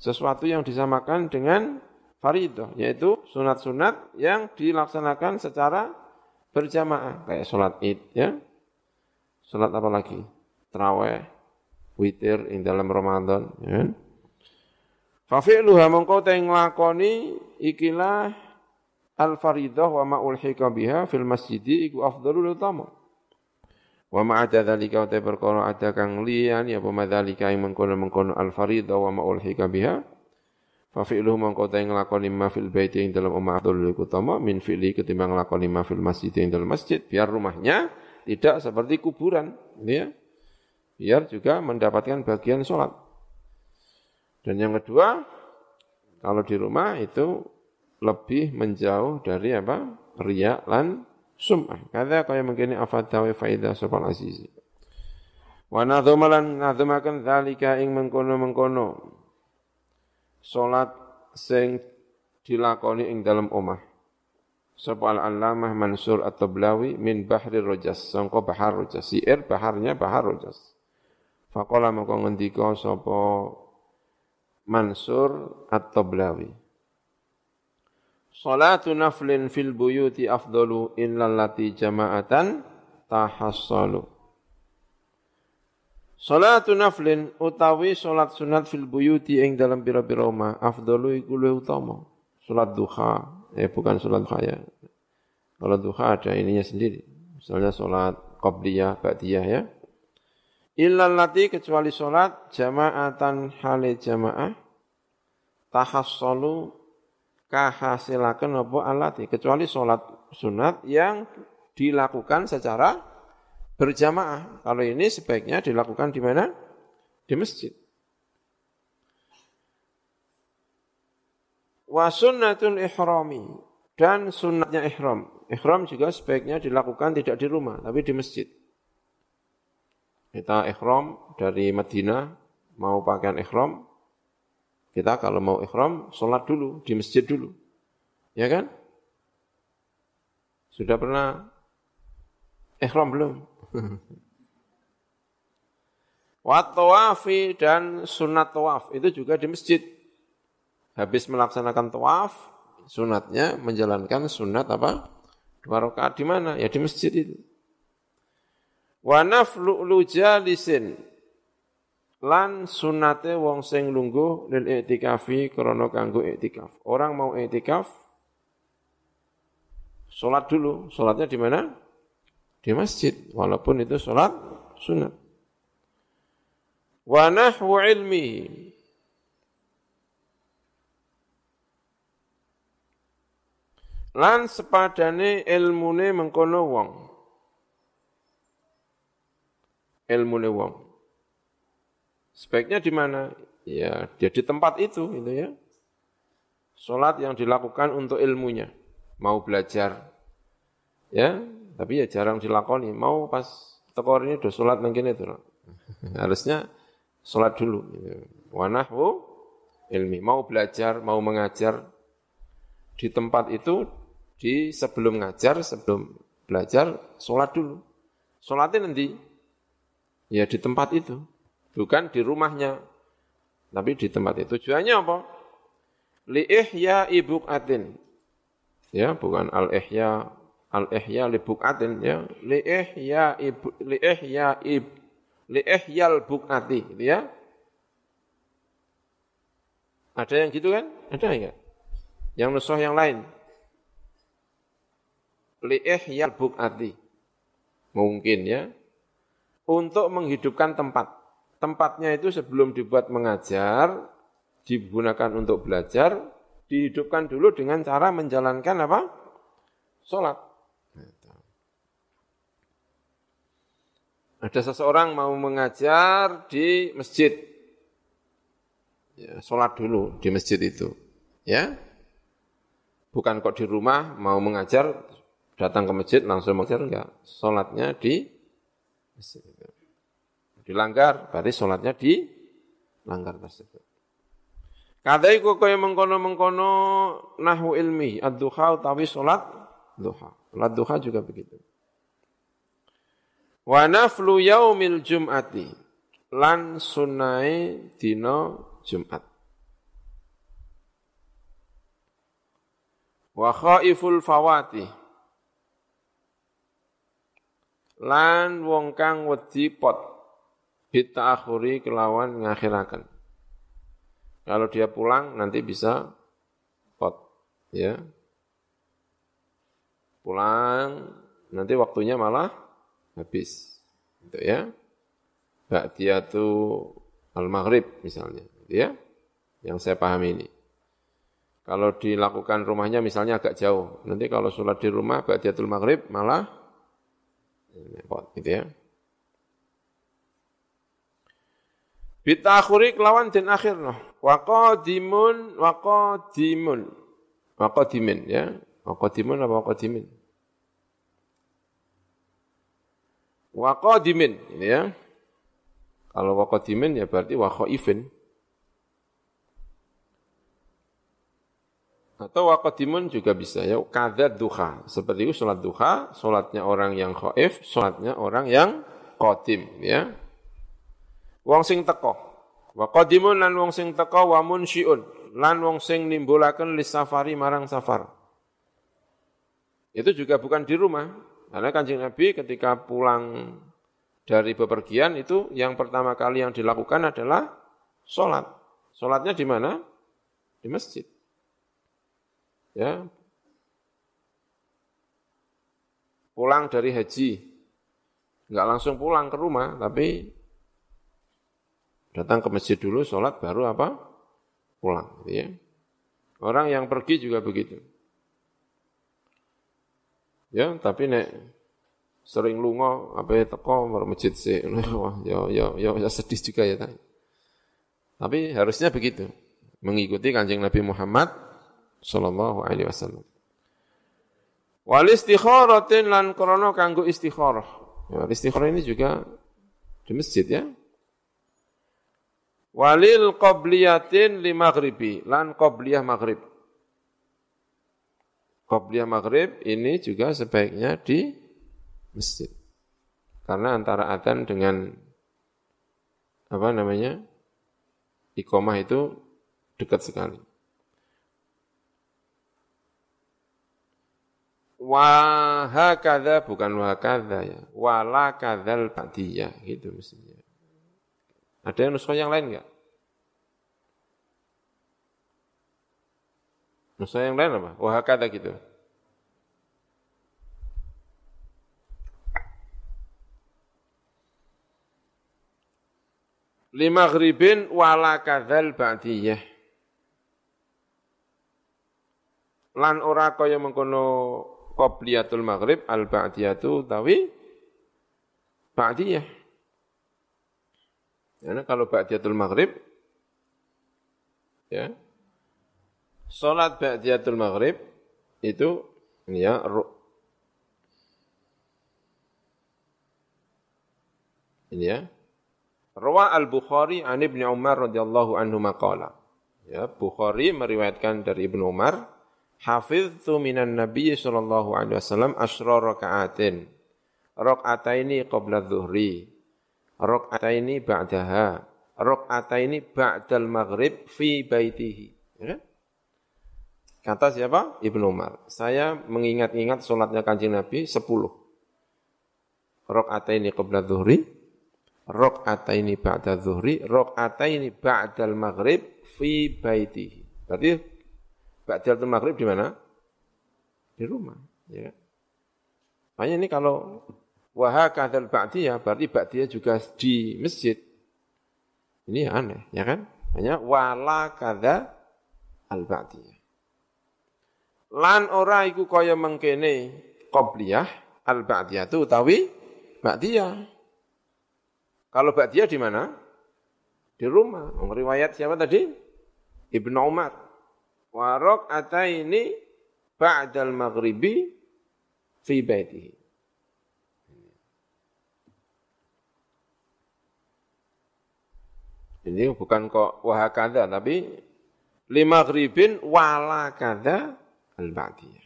Sesuatu yang disamakan dengan faridah yaitu sunat-sunat yang dilaksanakan secara berjamaah kayak salat Id ya. Salat apa lagi? Traweh, witir ing dalam Ramadan ya. Kan? Fa fi'luha mongko te nglakoni ikilah al faridah wa ma ulhika biha fil masjidi iku afdalul utama. Wa ma'ada dzalika wa perkara ada kang liyan ya pemadzalika ing mengkono-mengkono al fariidha wa ma'ulhika biha. Fa fi'luhu mongko ta nglakoni ma fil baiti ing dalam omah Abdul utama min fi'li ketimbang nglakoni ma fil masjid ing dalam masjid biar rumahnya tidak seperti kuburan ya. Biar juga mendapatkan bagian sholat dan yang kedua kalau di rumah itu lebih menjauh dari apa riya lan sum'ah. Kada kaya mengkini afadawi faidah sopal azizi. Wa nadhumalan nadhumakan dhalika ing mengkono-mengkono. Salat sing dilakoni ing dalam omah. Sapa al-allamah Mansur at-Tablawi min bahri rojas. Sangka bahar rojas. Siir baharnya bahar rojas. Faqala maka ngendika Mansur at-Tablawi. Salatu naflin fil buyuti afdalu illallati jama'atan tahassalu. Salatu naflin utawi salat sunat fil buyuti ing dalam pira-pira omah afdalu iku luwih utama. Salat duha, eh bukan salat ya. Kalau duha ada ininya sendiri. Misalnya salat qabliyah, ba'diyah ya. Illallati kecuali salat jama'atan hale jamaah tahassalu kahasilaken apa alati kecuali sholat sunat yang dilakukan secara berjamaah. Kalau ini sebaiknya dilakukan di mana? Di masjid. Wa sunnatul ihrami dan sunnatnya ihram. Ihram juga sebaiknya dilakukan tidak di rumah, tapi di masjid. Kita ihram dari Madinah, mau pakaian ihram, kita kalau mau ikhram, sholat dulu, di masjid dulu. Ya kan? Sudah pernah ikhram belum? Wat-tawafi dan sunat tawaf, itu juga di masjid. Habis melaksanakan tawaf, sunatnya menjalankan sunat apa? Dua rakaat di mana? Ya di masjid itu. Wa naflu jalisin lan sunate wong sing lungguh lil i'tikafi krana kanggo i'tikaf. Orang mau i'tikaf salat dulu. Salatnya di mana? Di masjid, walaupun itu salat sunat. Wa nahwu ilmi Lan sepadane ilmune mengkono wong. Ilmune wong. Sebaiknya di mana? Ya, dia di tempat itu, itu ya. Sholat yang dilakukan untuk ilmunya. Mau belajar, ya, tapi ya jarang dilakoni. Mau pas tekor ini udah sholat mungkin itu. Harusnya sholat dulu. Gitu. Ilmi. Mau belajar, mau mengajar di tempat itu, di sebelum ngajar, sebelum belajar, sholat dulu. Sholatnya nanti, ya di tempat itu bukan di rumahnya, tapi di tempat itu. Tujuannya apa? Li ihya atin. Ya, bukan al ihya al ihya li bukatin ya. Li ihya ibu li ihya ib li ihyal bukati gitu ya. Ada yang gitu kan? Ada enggak? Yang nusoh yang lain. Li ihyal bukati. Mungkin ya. Untuk menghidupkan tempat tempatnya itu sebelum dibuat mengajar, digunakan untuk belajar, dihidupkan dulu dengan cara menjalankan apa? Sholat. Ada seseorang mau mengajar di masjid. Ya, sholat dulu di masjid itu. Ya, Bukan kok di rumah mau mengajar, datang ke masjid langsung mengajar, enggak. Sholatnya di dilanggar, berarti sholatnya dilanggar tersebut. Kata iku kaya mengkono-mengkono nahu ilmi, ad-duha utawi sholat duha. Sholat duha juga begitu. Wa naflu yaumil jum'ati, lan sunai dino Jumat. Wa khaiful fawati, lan wong kang wedi pot akhuri kelawan ngakhirakan. Kalau dia pulang nanti bisa pot, ya. Pulang nanti waktunya malah habis. Gitu ya. Ba'diyatu al-maghrib misalnya, gitu ya. Yang saya pahami ini. Kalau dilakukan rumahnya misalnya agak jauh, nanti kalau sholat di rumah ba'diyatul maghrib malah repot gitu ya. Bitakhuri kelawan den akhir noh. Waqadimun waqadimun. Waqadimin ya. Waqadimun apa waqadimin? Waqadimin ini ya. Kalau waqadimin ya berarti waqaifin. Atau waqadimun juga bisa ya, kadzat duha. Seperti itu sholat duha, sholatnya orang yang khaif, sholatnya orang yang qadim ya. Wong sing teko. Lan wong sing teko wa munsyiun lan wong sing nimbulaken lis safari marang safar. Itu juga bukan di rumah. Karena kanjeng Nabi ketika pulang dari bepergian itu yang pertama kali yang dilakukan adalah sholat. Sholatnya di mana? Di masjid ya. Pulang dari haji. Nggak langsung pulang ke rumah tapi datang ke masjid dulu sholat baru apa? Pulang gitu ya. Orang yang pergi juga begitu. Ya tapi nek sering lungo apa ya teko masjid sih ya ya ya ya sedih juga ya tapi harusnya begitu. Mengikuti kanjeng Nabi Muhammad sallallahu alaihi wasallam. Wal istikharatin lan krana kanggo istikharah. Ya, istikharah ini juga di masjid ya. Walil qabliyatin li maghribi lan qabliyah maghrib. Qabliyah maghrib ini juga sebaiknya di masjid. Karena antara adzan dengan apa namanya? iqamah itu dekat sekali. Wa hakadha bukan wa hakadha ya. Wala kadzal ba'diyah gitu mestinya. Ada yang nuskah yang lain enggak? Nuskah yang lain apa? Wa hakadha gitu. Lima ghribin wala kadzal ba'diyah. Lan ora kaya mengkono qobliyatul maghrib al ba'diyatu tawi ba'diyah. Karena kalau ba'diyatul maghrib ya salat ba'diyatul maghrib itu ya ini ya Rawa al-Bukhari an Ibnu Umar radhiyallahu anhu maqala. Ya, Bukhari meriwayatkan dari Ibnu Umar Hafiztu minan Nabi sallallahu alaihi wasallam asyra raka'atin. Raka'ataini qabla dhuhri. Raka'ataini ba'daha. Raka'ataini ba'dal maghrib fi baitihi. Ya? Kata siapa? Ibnu Umar. Saya mengingat-ingat solatnya kanjeng Nabi 10. Raka'ataini qabla dhuhri. Raka'ataini ba'da dhuhri. Raka'ataini ba'dal maghrib fi baitihi. Berarti Ba'datul maghrib di mana? Di rumah. Ya. Makanya ini kalau wahakadzal ba'diyah, berarti ba'diyah juga di masjid. Ini aneh, ya kan? Hanya wala kada al ba'diyah. Lan ora iku kaya mengkene qobliyah al ba'diyah itu utawi ba'diyah. Kalau ba'diyah di mana? Di rumah. Riwayat siapa tadi? Ibnu Umar wa rak'ataini ba'dal maghribi fi baitihi. Ini bukan kok wahakada tapi lima gribin wala kada al ba'diyah.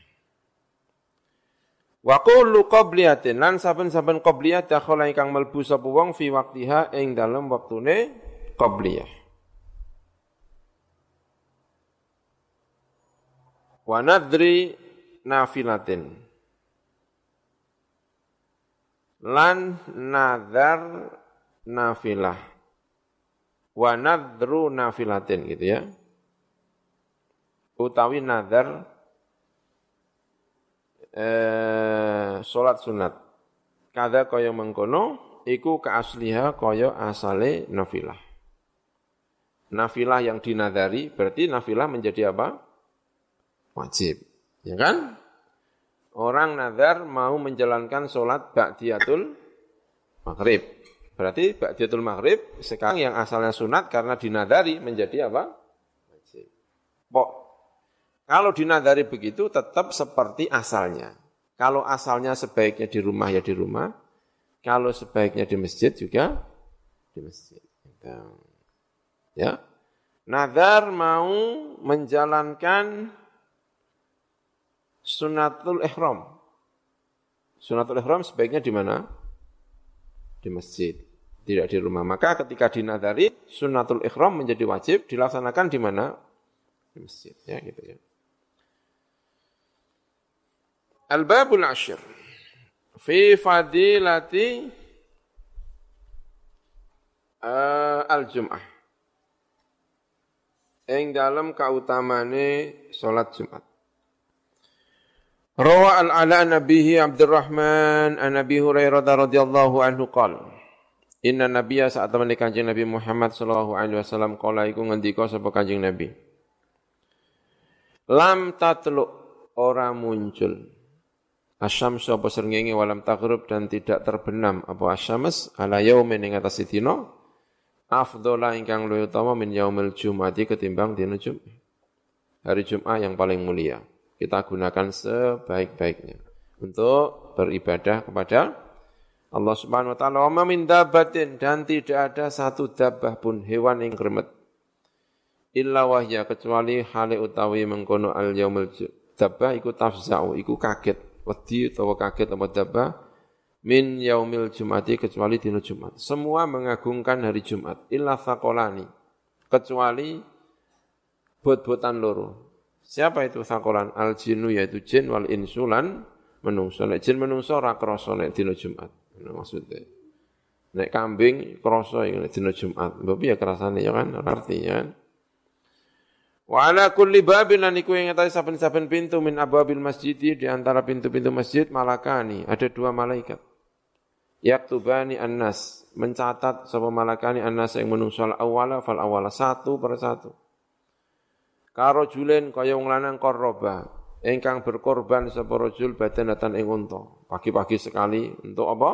Wa kullu qabliyatin lan saben-saben qabliyah dakhala ingkang mlebu sapa wong fi waqtiha ing dalem waktune qabliyah. Wa nadri nafilatin lan nadar nafilah wa nadru nafilatin gitu ya utawi nadar eh, salat sunat kada kaya mengkono iku keasliha kaya asale nafilah. Nafilah yang dinadari berarti nafilah menjadi apa? Wajib. Ya kan? Orang nazar mau menjalankan sholat ba'diyatul maghrib. Berarti ba'diyatul maghrib sekarang yang asalnya sunat karena dinadari menjadi apa? Wajib. Pok. Kalau dinadari begitu tetap seperti asalnya. Kalau asalnya sebaiknya di rumah ya di rumah, kalau sebaiknya di masjid juga di masjid. Gitu. Ya. Nazar mau menjalankan sunatul ihram. Sunatul ihram sebaiknya di mana? Di masjid, tidak di rumah. Maka ketika dinadari, sunatul ihram menjadi wajib dilaksanakan di mana? Di masjid, ya gitu ya. Al-babul ashir. Fi fadilati uh, al-jum'ah. Ing dalam kautamane salat Jumat. Rawa al-ala nabihi Abdurrahman an Nabi Hurairah radhiyallahu anhu qala Inna nabiyya saat teman kanjeng Nabi Muhammad sallallahu alaihi wasallam kala iku ngendika sapa kanjeng Nabi Lam tatlu ora muncul Asyam apa srengenge walam taghrib dan tidak terbenam apa asyams ala yaumin ing atas dina afdhala ingkang luwih utama min yaumil jumati ketimbang dina Jumat. Hari Jumat yang paling mulia. Kita gunakan sebaik-baiknya untuk beribadah kepada Allah Subhanahu wa taala. Wa min dabbatin dan tidak ada satu dabbah pun hewan yang kremet illa wahya kecuali hale utawi mengkono al yaumil dabbah iku tafza'u iku kaget wedi utawa kaget apa daba min yaumil jumati kecuali dina Jumat. Semua mengagungkan hari Jumat illa faqolani kecuali bot-botan loro. Siapa itu sakolan? Al jinnu yaitu jin wal insulan menungso. Nek jin menungso ora krasa nek dina Jumat. Maksudnya. Nek kambing krasa nek dina Jumat. Mbok piye kerasane ya kan? Artinya kan. Wa ala kulli babin lan iku ing atase saben-saben pintu min abwabil masjid di antara pintu-pintu masjid malakani, ada dua malaikat. Yaktubani annas, mencatat sapa malakani annas yang menungso awala fal awala satu per satu. Karo julen kaya wong lanang korroba, ingkang berkorban sapa rajul badanatan ing unta. Pagi-pagi sekali untuk apa?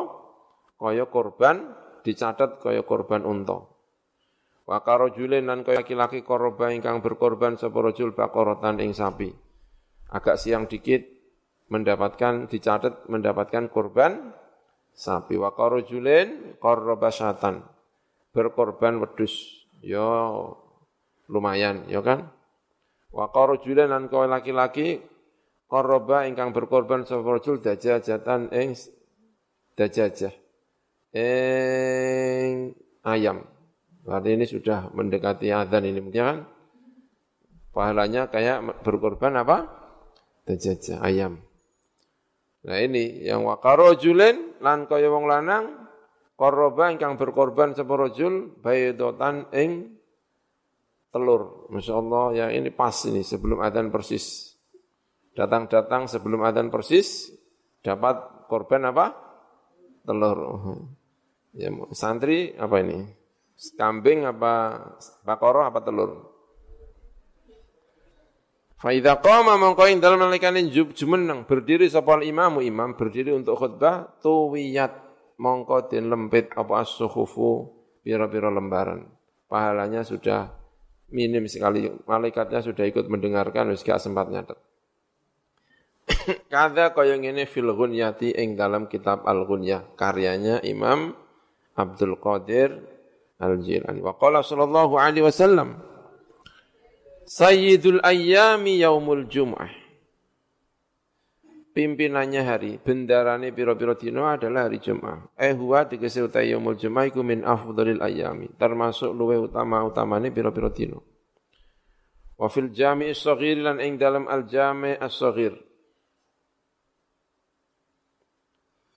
Kaya korban dicatat kaya korban unta. Wa karojulin lan kaya laki-laki koroba ingkang berkorban sapa rajul baqaratan ing sapi. Agak siang dikit mendapatkan dicatat mendapatkan korban sapi. Wa karojulin korroba syatan. Berkorban wedus. Yo lumayan, yo kan? Wa karojulin lan kaya laki-laki koroba ingkang berkorban sapa rajul dajajatan ing dajajah. Ing ayam Berarti ini sudah mendekati azan ini mungkin kan? Pahalanya kayak berkorban apa? Dajajah ayam. Nah ini yang wakaro julen lan kaya wong lanang korban ingkang berkorban sapa rajul baydotan ing telur. Masya Allah ya ini pas ini sebelum adzan persis. Datang-datang sebelum adzan persis dapat korban apa? Telur. Ya santri apa ini? Kambing apa bakoro apa telur? Faidha qama mongko ing dalem nalikane jumeneng berdiri sapa imamu imam berdiri untuk khutbah tuwiyat mongko lempit apa as-suhufu pira-pira lembaran. Pahalanya sudah minim sekali. Malaikatnya sudah ikut mendengarkan wis gak sempat nyatet. Kada kaya ngene fil ghunyati ing dalam kitab Al-Ghunyah karyanya Imam Abdul Qadir Al-Jilani. Wa qala sallallahu alaihi wasallam Sayyidul ayyami yaumul jum'ah. Pimpinannya hari, bendarane piro-piro dino adalah hari Jum'ah. Eh huwa tegese utai yaumul Jum'ah iku min afdhalil ayyami, termasuk luwe utama-utamane piro-piro dino. Wa fil jami'i shaghir lan ing dalam al-jami' as-shaghir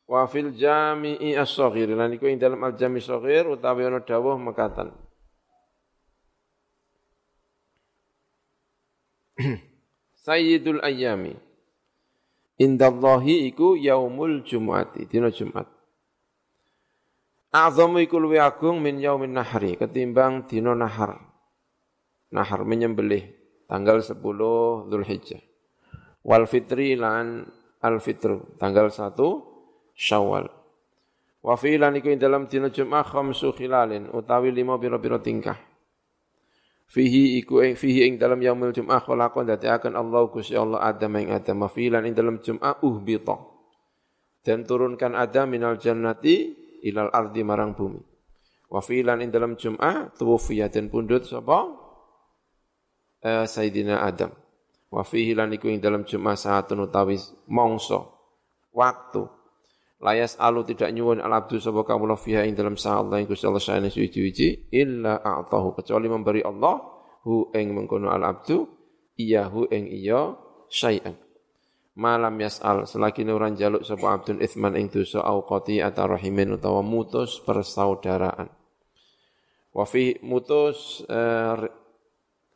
Wa fil jami'i as-saghir lan iku ing dalam al-jami' saghir utawi ana dawuh mekatan. Sayyidul ayyami. Indallahi iku yaumul jumu'ati, dina Jumat. A'zamu iku luwih agung min yaumin nahri ketimbang dina nahar. Nahar menyembelih tanggal 10 Zulhijjah. Wal fitri lan al fitru tanggal 1 Syawal. Wa fi lan iku dalam dina Jumat khamsu khilalin utawi lima pira-pira tingkah. Fihi iku ing fihi ing dalam yaumil Jumat khalaqan akan Allah Gusti Allah Adam ing Adam fi lan ing dalam Jumat uhbita. Dan turunkan Adam minal jannati ilal ardi marang bumi. Wa filan ing dalam Jum'ah tuwfiya dan pundut sapa? Eh, Sayyidina Adam. Wa fihi lan iku ing dalam Jum'ah saatun utawi mongso waktu. Layas alu tidak nyuwun al abdu sapa kawula fiha ing dalam sa Allah Gusti Allah sayane suci-suci illa a'tahu kecuali memberi Allah hu ing mengkono al abdu iyahu ing iya syai'an. Malam yas'al selagi orang jaluk sapa abdun ithman ing dosa au atau rahimin utawa mutus persaudaraan. Wa fi mutus uh,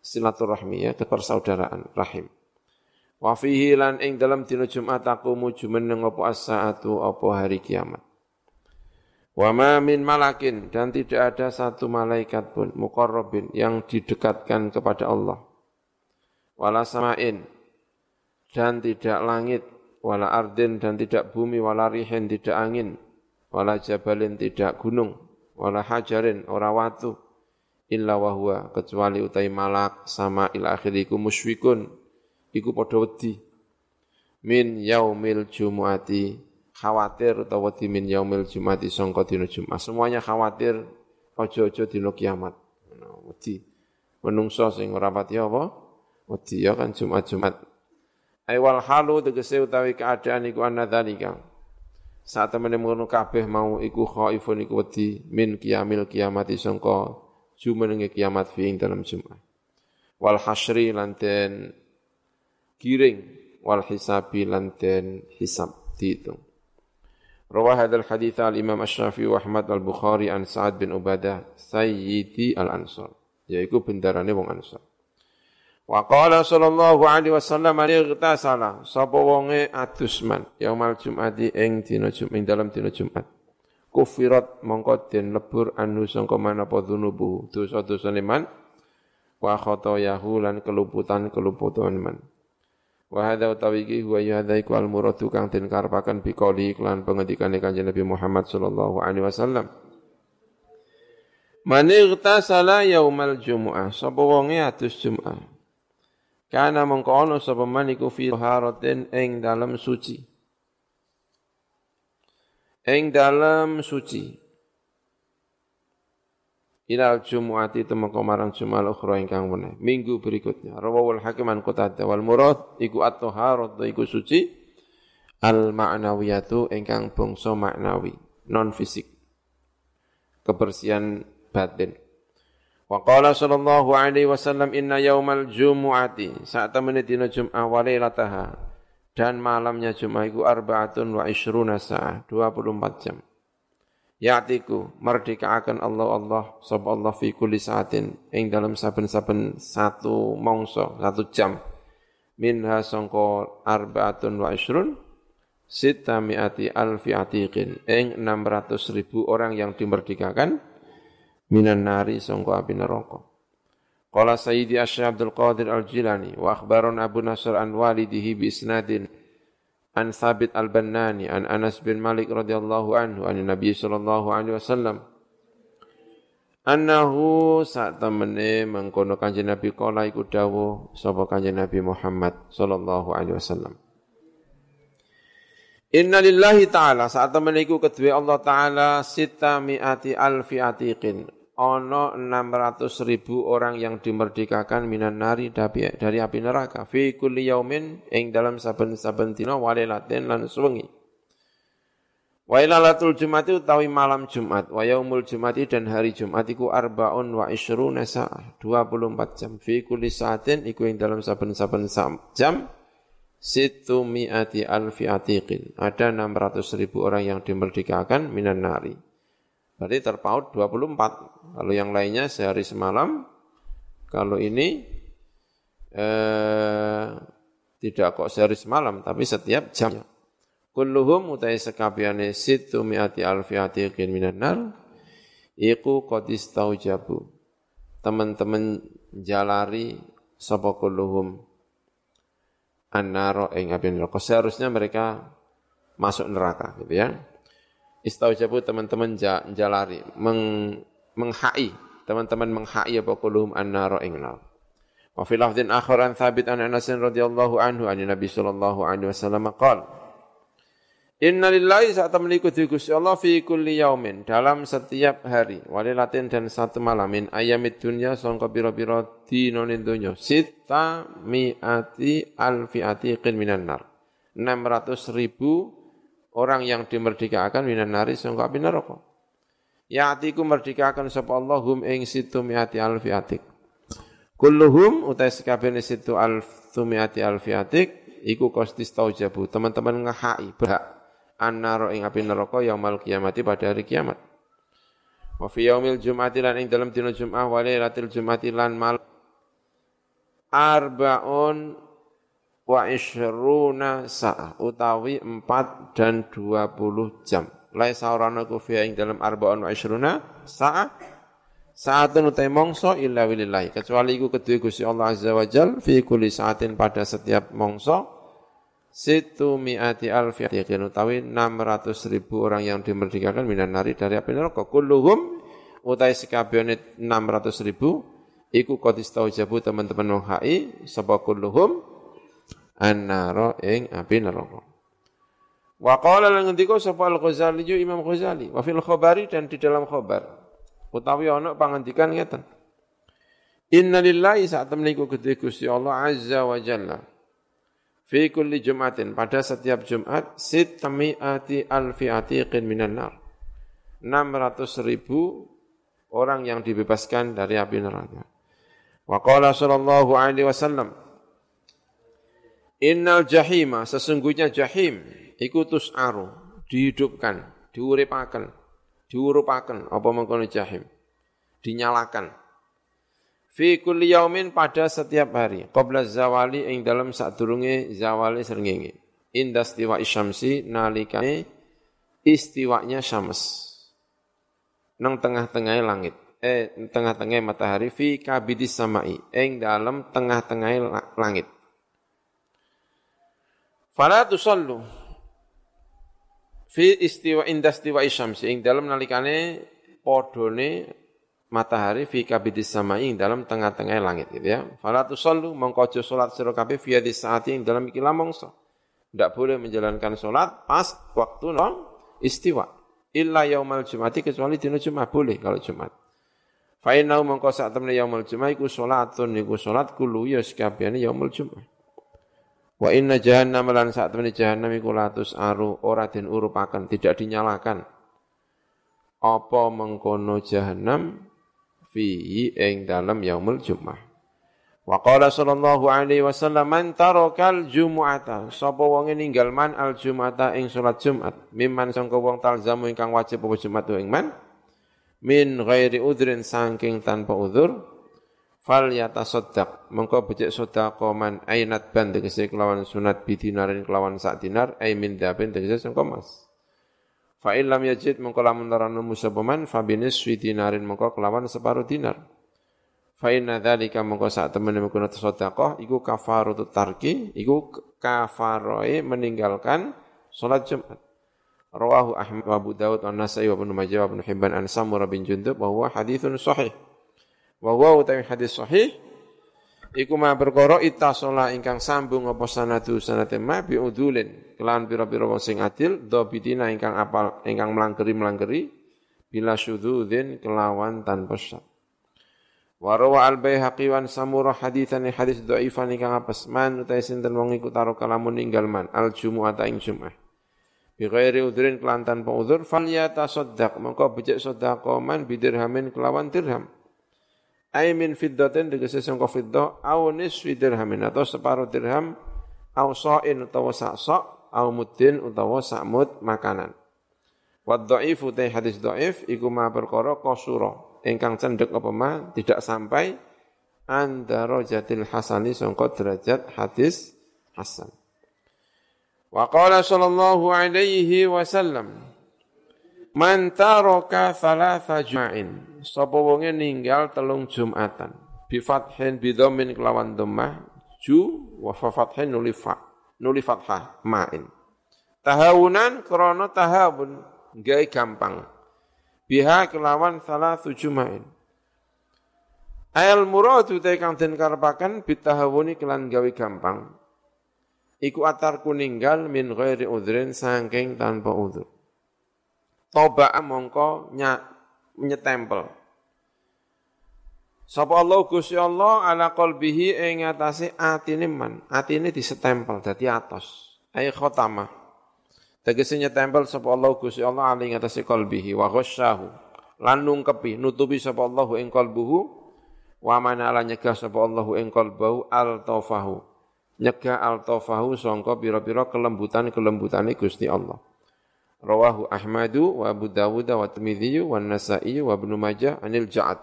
silaturahmi ya kepersaudaraan rahim wa fihi lan ing dalam dina Jumat taqumu jumeneng apa as-saatu apa hari kiamat Wa ma min malakin dan tidak ada satu malaikat pun muqarrabin yang didekatkan kepada Allah. Wala samain dan tidak langit, wala ardin dan tidak bumi, wala rihin tidak angin, wala jabalin tidak gunung, wala hajarin ora watu, illa wahwa kecuali utai malak sama ila akhiriku musyrikun, iku padha wedi. Min yaumil jumuati khawatir utawa wedi min yaumil jumuati sangka dina Jumat. Semuanya khawatir aja-aja dina kiamat. Wedi. Menungso sing ora pati apa? Wedi ya kan Jumat-Jumat. Aiwal halu tegese utawi keadaan iku anna dzalika. Saat temene ngono kabeh mau iku khaifun iku wedi min kiamil kiamati sangka jumenenge kiamat fi ing dalam Jumat. Wal hasri lanten giring wal hisabi lanten hisab dihitung. Rawah hadal hadith al-Imam Asy-Syafi'i wa Ahmad al-Bukhari an Sa'ad bin Ubadah Sayyidi al-Ansar. Yaiku bendarane wong Ansar. Wa qala sallallahu alaihi wasallam ightasala sapa wonge adus man yaumal jumati ing dina Jumat dalam dina Jumat. Kufirat mongko den lebur anu sangka manapa dzunubu dosa-dosa man wa khotoyahu lan keluputan-keluputan man. Wa hadza utawi iki huwa hadza iku al kang den karepaken biqoli lan pengendikane Kanjeng Nabi Muhammad sallallahu alaihi wasallam. Man ightasala yaumal jumu'ah sapa wonge adus Jumat Kana mengkono sapa man iku fi haratin ing dalam suci. Ing dalam suci. Ilal Jumu'ati temeka marang Jumal ukhra ingkang meneh. Minggu berikutnya. Rawahul Hakiman Qutadah wal murad iku at-taharat iku suci al ma'nawiyatu ingkang bangsa maknawi, non fisik. Kebersihan batin. Wa qala sallallahu alaihi wasallam inna yaumal jumu'ati saat temene dina Jumat wa lailataha dan malamnya Jumat iku arbaatun wa ishruna sa'ah 24 jam. Ya'tiku akan Allah Allah sapa Allah fi kulli sa'atin ing dalam saben-saben satu mongso satu jam minha sangka arbaatun wa ishrun sita mi'ati alfi atiqin ing 600 ribu orang yang dimerdekakan minan nari sangka api neraka. Qala Sayyidi Asy Abdul Qadir Al-Jilani wa Abu Nasr an walidihi bi isnadin an Thabit Al-Bannani an Anas bin Malik radhiyallahu anhu an Nabi sallallahu alaihi wasallam annahu saat temene mengkono kanjeng Nabi kala iku dawuh sapa kanjeng Nabi Muhammad sallallahu alaihi wasallam Inna lillahi ta'ala saat temen iku kedua Allah ta'ala sita mi'ati alfi atiqin. Ono 600 ribu orang yang dimerdekakan minan nari dari api neraka. Fi kulli yaumin ing dalam saben-saben dina walilatin lan suwengi. Wa ilalatul Jumati utawi malam Jumat, wa yaumul Jumati dan hari Jumat iku arbaun wa isyruna sa'ah, 24 jam. Fi kulli sa'atin iku ing dalam saben-saben jam Situ mi'ati alfi atiqin. Ada 600 ribu orang yang dimerdekakan minan nari. Berarti terpaut 24. Kalau yang lainnya sehari semalam. Kalau ini eh, tidak kok sehari semalam, tapi setiap jam. Kulluhum utai sekabiane situ mi'ati alfi atiqin minan nar. iku qad istaujabu teman-teman jalari sapa kulluhum annaro ing neraka seharusnya mereka masuk neraka gitu ya istaujabu teman-teman jalari meng, menghai. Teman-teman menghai apa kulluhum annaro ing neraka Wa fi lafdhin akhar an thabit an Anas radhiyallahu anhu an Nabi sallallahu alaihi wasallam qala Inna lillahi saat meliku Gusti Allah fi kulli yaumin dalam setiap hari walilatin dan satu malamin ayamid dunya sangka pira-pira dinonin dunya sita mi'ati alfiati qin minan nar. 600 ribu orang yang dimerdekakan minan nari sangka api neraka Ya'tiku merdekakan sapa Allah hum ing situ mi'ati alfiatik Kulluhum utai sekabehane situ alfumiati alfiatik iku kostis taujabu. Teman-teman ngehai berhak annaro ing api neraka yaumul kiamati pada hari kiamat. Wa fi yaumil jum'ati lan ing dalam dina Jum'ah wa lailatul jum'ati lan mal arbaun wa ishruna sa'ah utawi 4 dan 20 jam. Laisa orana ku fi ing dalam arbaun wa ishruna sa'ah Sa'atun utai mongso illa wilillahi. Kecuali iku kedua Gusti Allah Azza wa Jal fi kulli sa'atin pada setiap mongso situ mi'ati alfi yakin utawi 600 ribu orang yang dimerdekakan minan nari dari api neraka. Kulluhum utai sekabehane 600 ribu iku kodis jabu teman-teman wong HI sapa kulluhum annaro ing api neraka. Wa qala lan ngendika sapa Al-Ghazali Imam Ghazali wa fil khabari dan di dalam khabar utawi ana pangandikan ngeten Inna lillahi saat temeniku gede Gusti Allah Azza wa Jalla fi kulli Jumatin pada setiap Jumat sitami'ati alfi atiqin minan nar 600 ribu orang yang dibebaskan dari api neraka. Wa qala sallallahu alaihi wasallam Innal jahima sesungguhnya jahim iku tus'aru dihidupkan diuripaken diurupaken apa mengkono jahim dinyalakan. Fi kulli yaumin pada setiap hari qabla zawali ing dalam sadurunge zawali srengenge. Inda istiwa isyamsi nalikane istiwanya syams nang tengah-tengah langit eh tengah-tengah matahari fi kabidis samai ing dalam tengah-tengah langit fala tusallu fi istiwa inda istiwa isyamsi ing dalam nalikane podone matahari fi kabidis samai ing dalam tengah-tengah langit gitu ya. Fala tusallu mongko aja salat sira kabeh fi hadis saati ing dalam iki mongso. Tidak boleh menjalankan salat pas waktu nong istiwa. Illa yaumal jumati kecuali dina Jumat boleh kalau Jumat. Fa inna mongko sak temne yaumul Jumat iku salatun niku salat kulo ya sekabehane yaumul Jumat. Wa inna jahannam lan saat temani jahannam iku latus aru ora den urupaken, tidak dinyalakan. Apa mengkono jahannam? Fi ing dalam yaumul Jumat. Wa qala sallallahu alaihi wasallam man tarakal jumu'ata sapa wong ninggal man al jumu'ata ing salat Jumat? Mimman sangka wong talzamu ingkang wajib apa Jumat ing man? Min ghairi udrin saking tanpa udzur fal yatasaddaq. Mengko becik sedekah man ainat ban tegese kelawan sunat bidinarin kelawan sak dinar ai min dabin tegese sangka mas fa illam yajid mengko lamun ora nemu sapa man fa binis dinarin mengko kelawan separuh dinar. Fa inna dzalika mengko sak temene mengko sedekah iku kafaratu tarki iku kafaroe meninggalkan salat Jumat. Rawahu Ahmad wa Abu Dawud wa Nasai wa Ibnu Majah wa Ibnu Hibban an Samurah bin Jundub wa huwa haditsun sahih Wa huwa utawi hadis sahih iku ma perkara ittasola ingkang sambung apa sanadu sanate ma bi udulin kelawan pira-pira wong sing adil dhabitina ingkang apal ingkang melangkeri-melangkeri bila syudzin kelawan tanpa syak. Wa rawa al Baihaqi wan samura haditsan hadis dhaifan ingkang apes man utahe sinten wong iku taro kalamun ninggal man al jumu'ata ing Jumat. Bi ghairi udhrin kelan tanpa udzur fal yatasaddaq mengko becik sedekah man bidirhamin kelawan dirham ay min fiddatin tegese sangka fiddah au nisfi dirhamin atau separuh dirham au sa'in utawa sak sok au muddin utawa sak mud makanan. Wa dhaif utai hadis dhaif iku ma perkara qasura ingkang cendek apa ma tidak sampai andaro jatil hasani sangka derajat hadis hasan. Wa qala sallallahu alaihi wasallam Man taraka thalatha jum'ain. Sapa ninggal telung Jumatan. Bi fathin bi dhammin kelawan dhammah ju wa fathin nuli fa. Nuli fathah ma'in. Tahawunan krana tahawun gawe gampang. Biha kelawan salah jum'ain. Ayal muradu te kang den karepaken bitahawuni kelan gawe gampang. Iku atar kuninggal min ghairi udhrin saking tanpa udhur. Toba mongko nyetempel. Sapa Allah Gusti Allah ala qalbihi ing atase atine man. Atine disetempel dadi atos. Ai khatamah. Tegese nyetempel sapa Allah Gusti Allah ali ing atase qalbihi wa ghasyahu. Lan nungkepi nutupi sapa Allah ing qalbuhu Wa mana ala nyegah sapa Allahu ing qalbahu al-tafahu. Nyegah al-tafahu sangka pira-pira kelembutan-kelembutane Gusti Allah. Rawahu Ahmadu wa Abu Dawud wa Tirmidzi wa Nasa'i wa Ibnu Majah anil Ja'ad.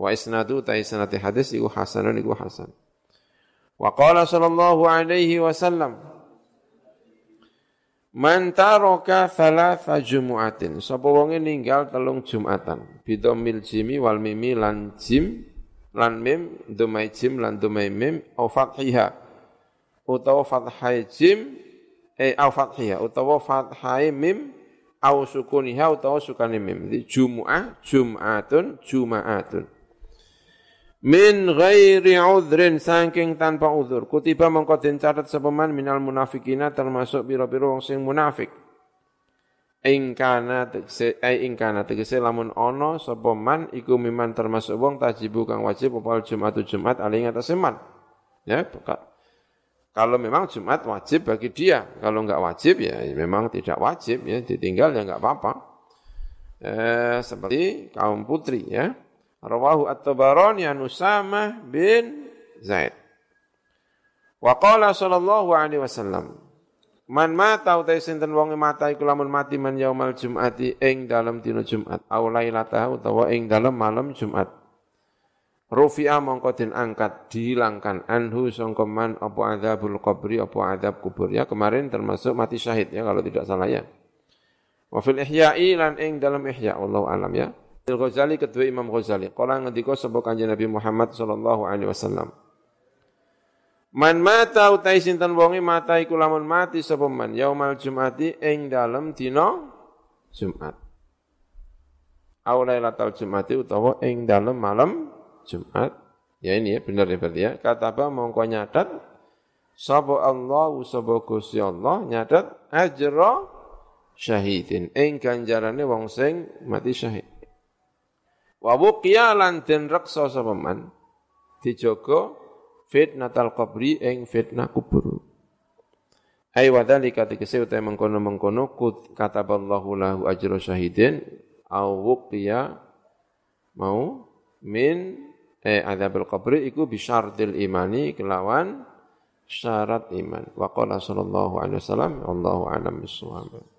Wa isnadu ta hadis iku hasanun iku hasan. Wa qala sallallahu alaihi wasallam Man taraka thalatha jumu'atin. Sapa wonge ninggal telung Jumatan. Bidomil jimi wal mimi lan jim lan mim domai jim lan domai mim au fathiha utawa fathai jim eh au fathiha utawa fathai mim au sukuniha utawa sukani mim. Di jumu'ah jum'atun juma'atun min ghairi udhrin saking tanpa udhur. Kutiba mengko den catat sapa minal munafikina termasuk biro-biro wong sing munafik. Ingkana tegese ai ingkana tegese lamun ono sapa man iku miman termasuk wong tajibu kang wajib apa Jumat Jumat ali ngatas man ya kalau memang Jumat wajib bagi dia. Kalau enggak wajib ya memang tidak wajib ya. Ditinggal ya enggak apa-apa. Eh, seperti kaum putri ya. Rawahu at-tabarani an Usamah bin Zaid. Wa qala sallallahu alaihi wasallam Man mata utai sinten wong mata iku lamun mati man yaumal jum'ati ing dalam dina Jumat au lailataha utawa ing dalam malam Jumat. Rufi'a mongko den angkat dihilangkan anhu sangka man apa adzabul qabri apa adzab kubur ya kemarin termasuk mati syahid ya kalau tidak salah ya. Wa fil ihya'i lan ing dalam ihya Allah alam ya. Al Ghazali kedua Imam Ghazali kala ngendika sapa kanjeng Nabi Muhammad sallallahu alaihi wasallam. Man mata utai sinten wonge mata iku lamun mati sapa man yaumal jumati ing dalem dina Jumat. Aw lailatul jumati utawa ing dalem malam Jumat. Ya ini ya benar ya berarti ya. Kata apa mongko nyatet sapa Allah sapa Gusti Allah nyatet ajra syahidin ing ganjarane wong sing mati syahid. Wa buqiya lan den reksa sapa man dijogo fitnatal qabri ing fitnah kubur. Ai wa dzalika tegese uta mengkono-mengkono kut kataballahu lahu ajra syahidin au mau min eh adzabul qabri iku bisyartil imani kelawan syarat iman. Wa qala sallallahu alaihi wasallam wallahu a'lam bissawab.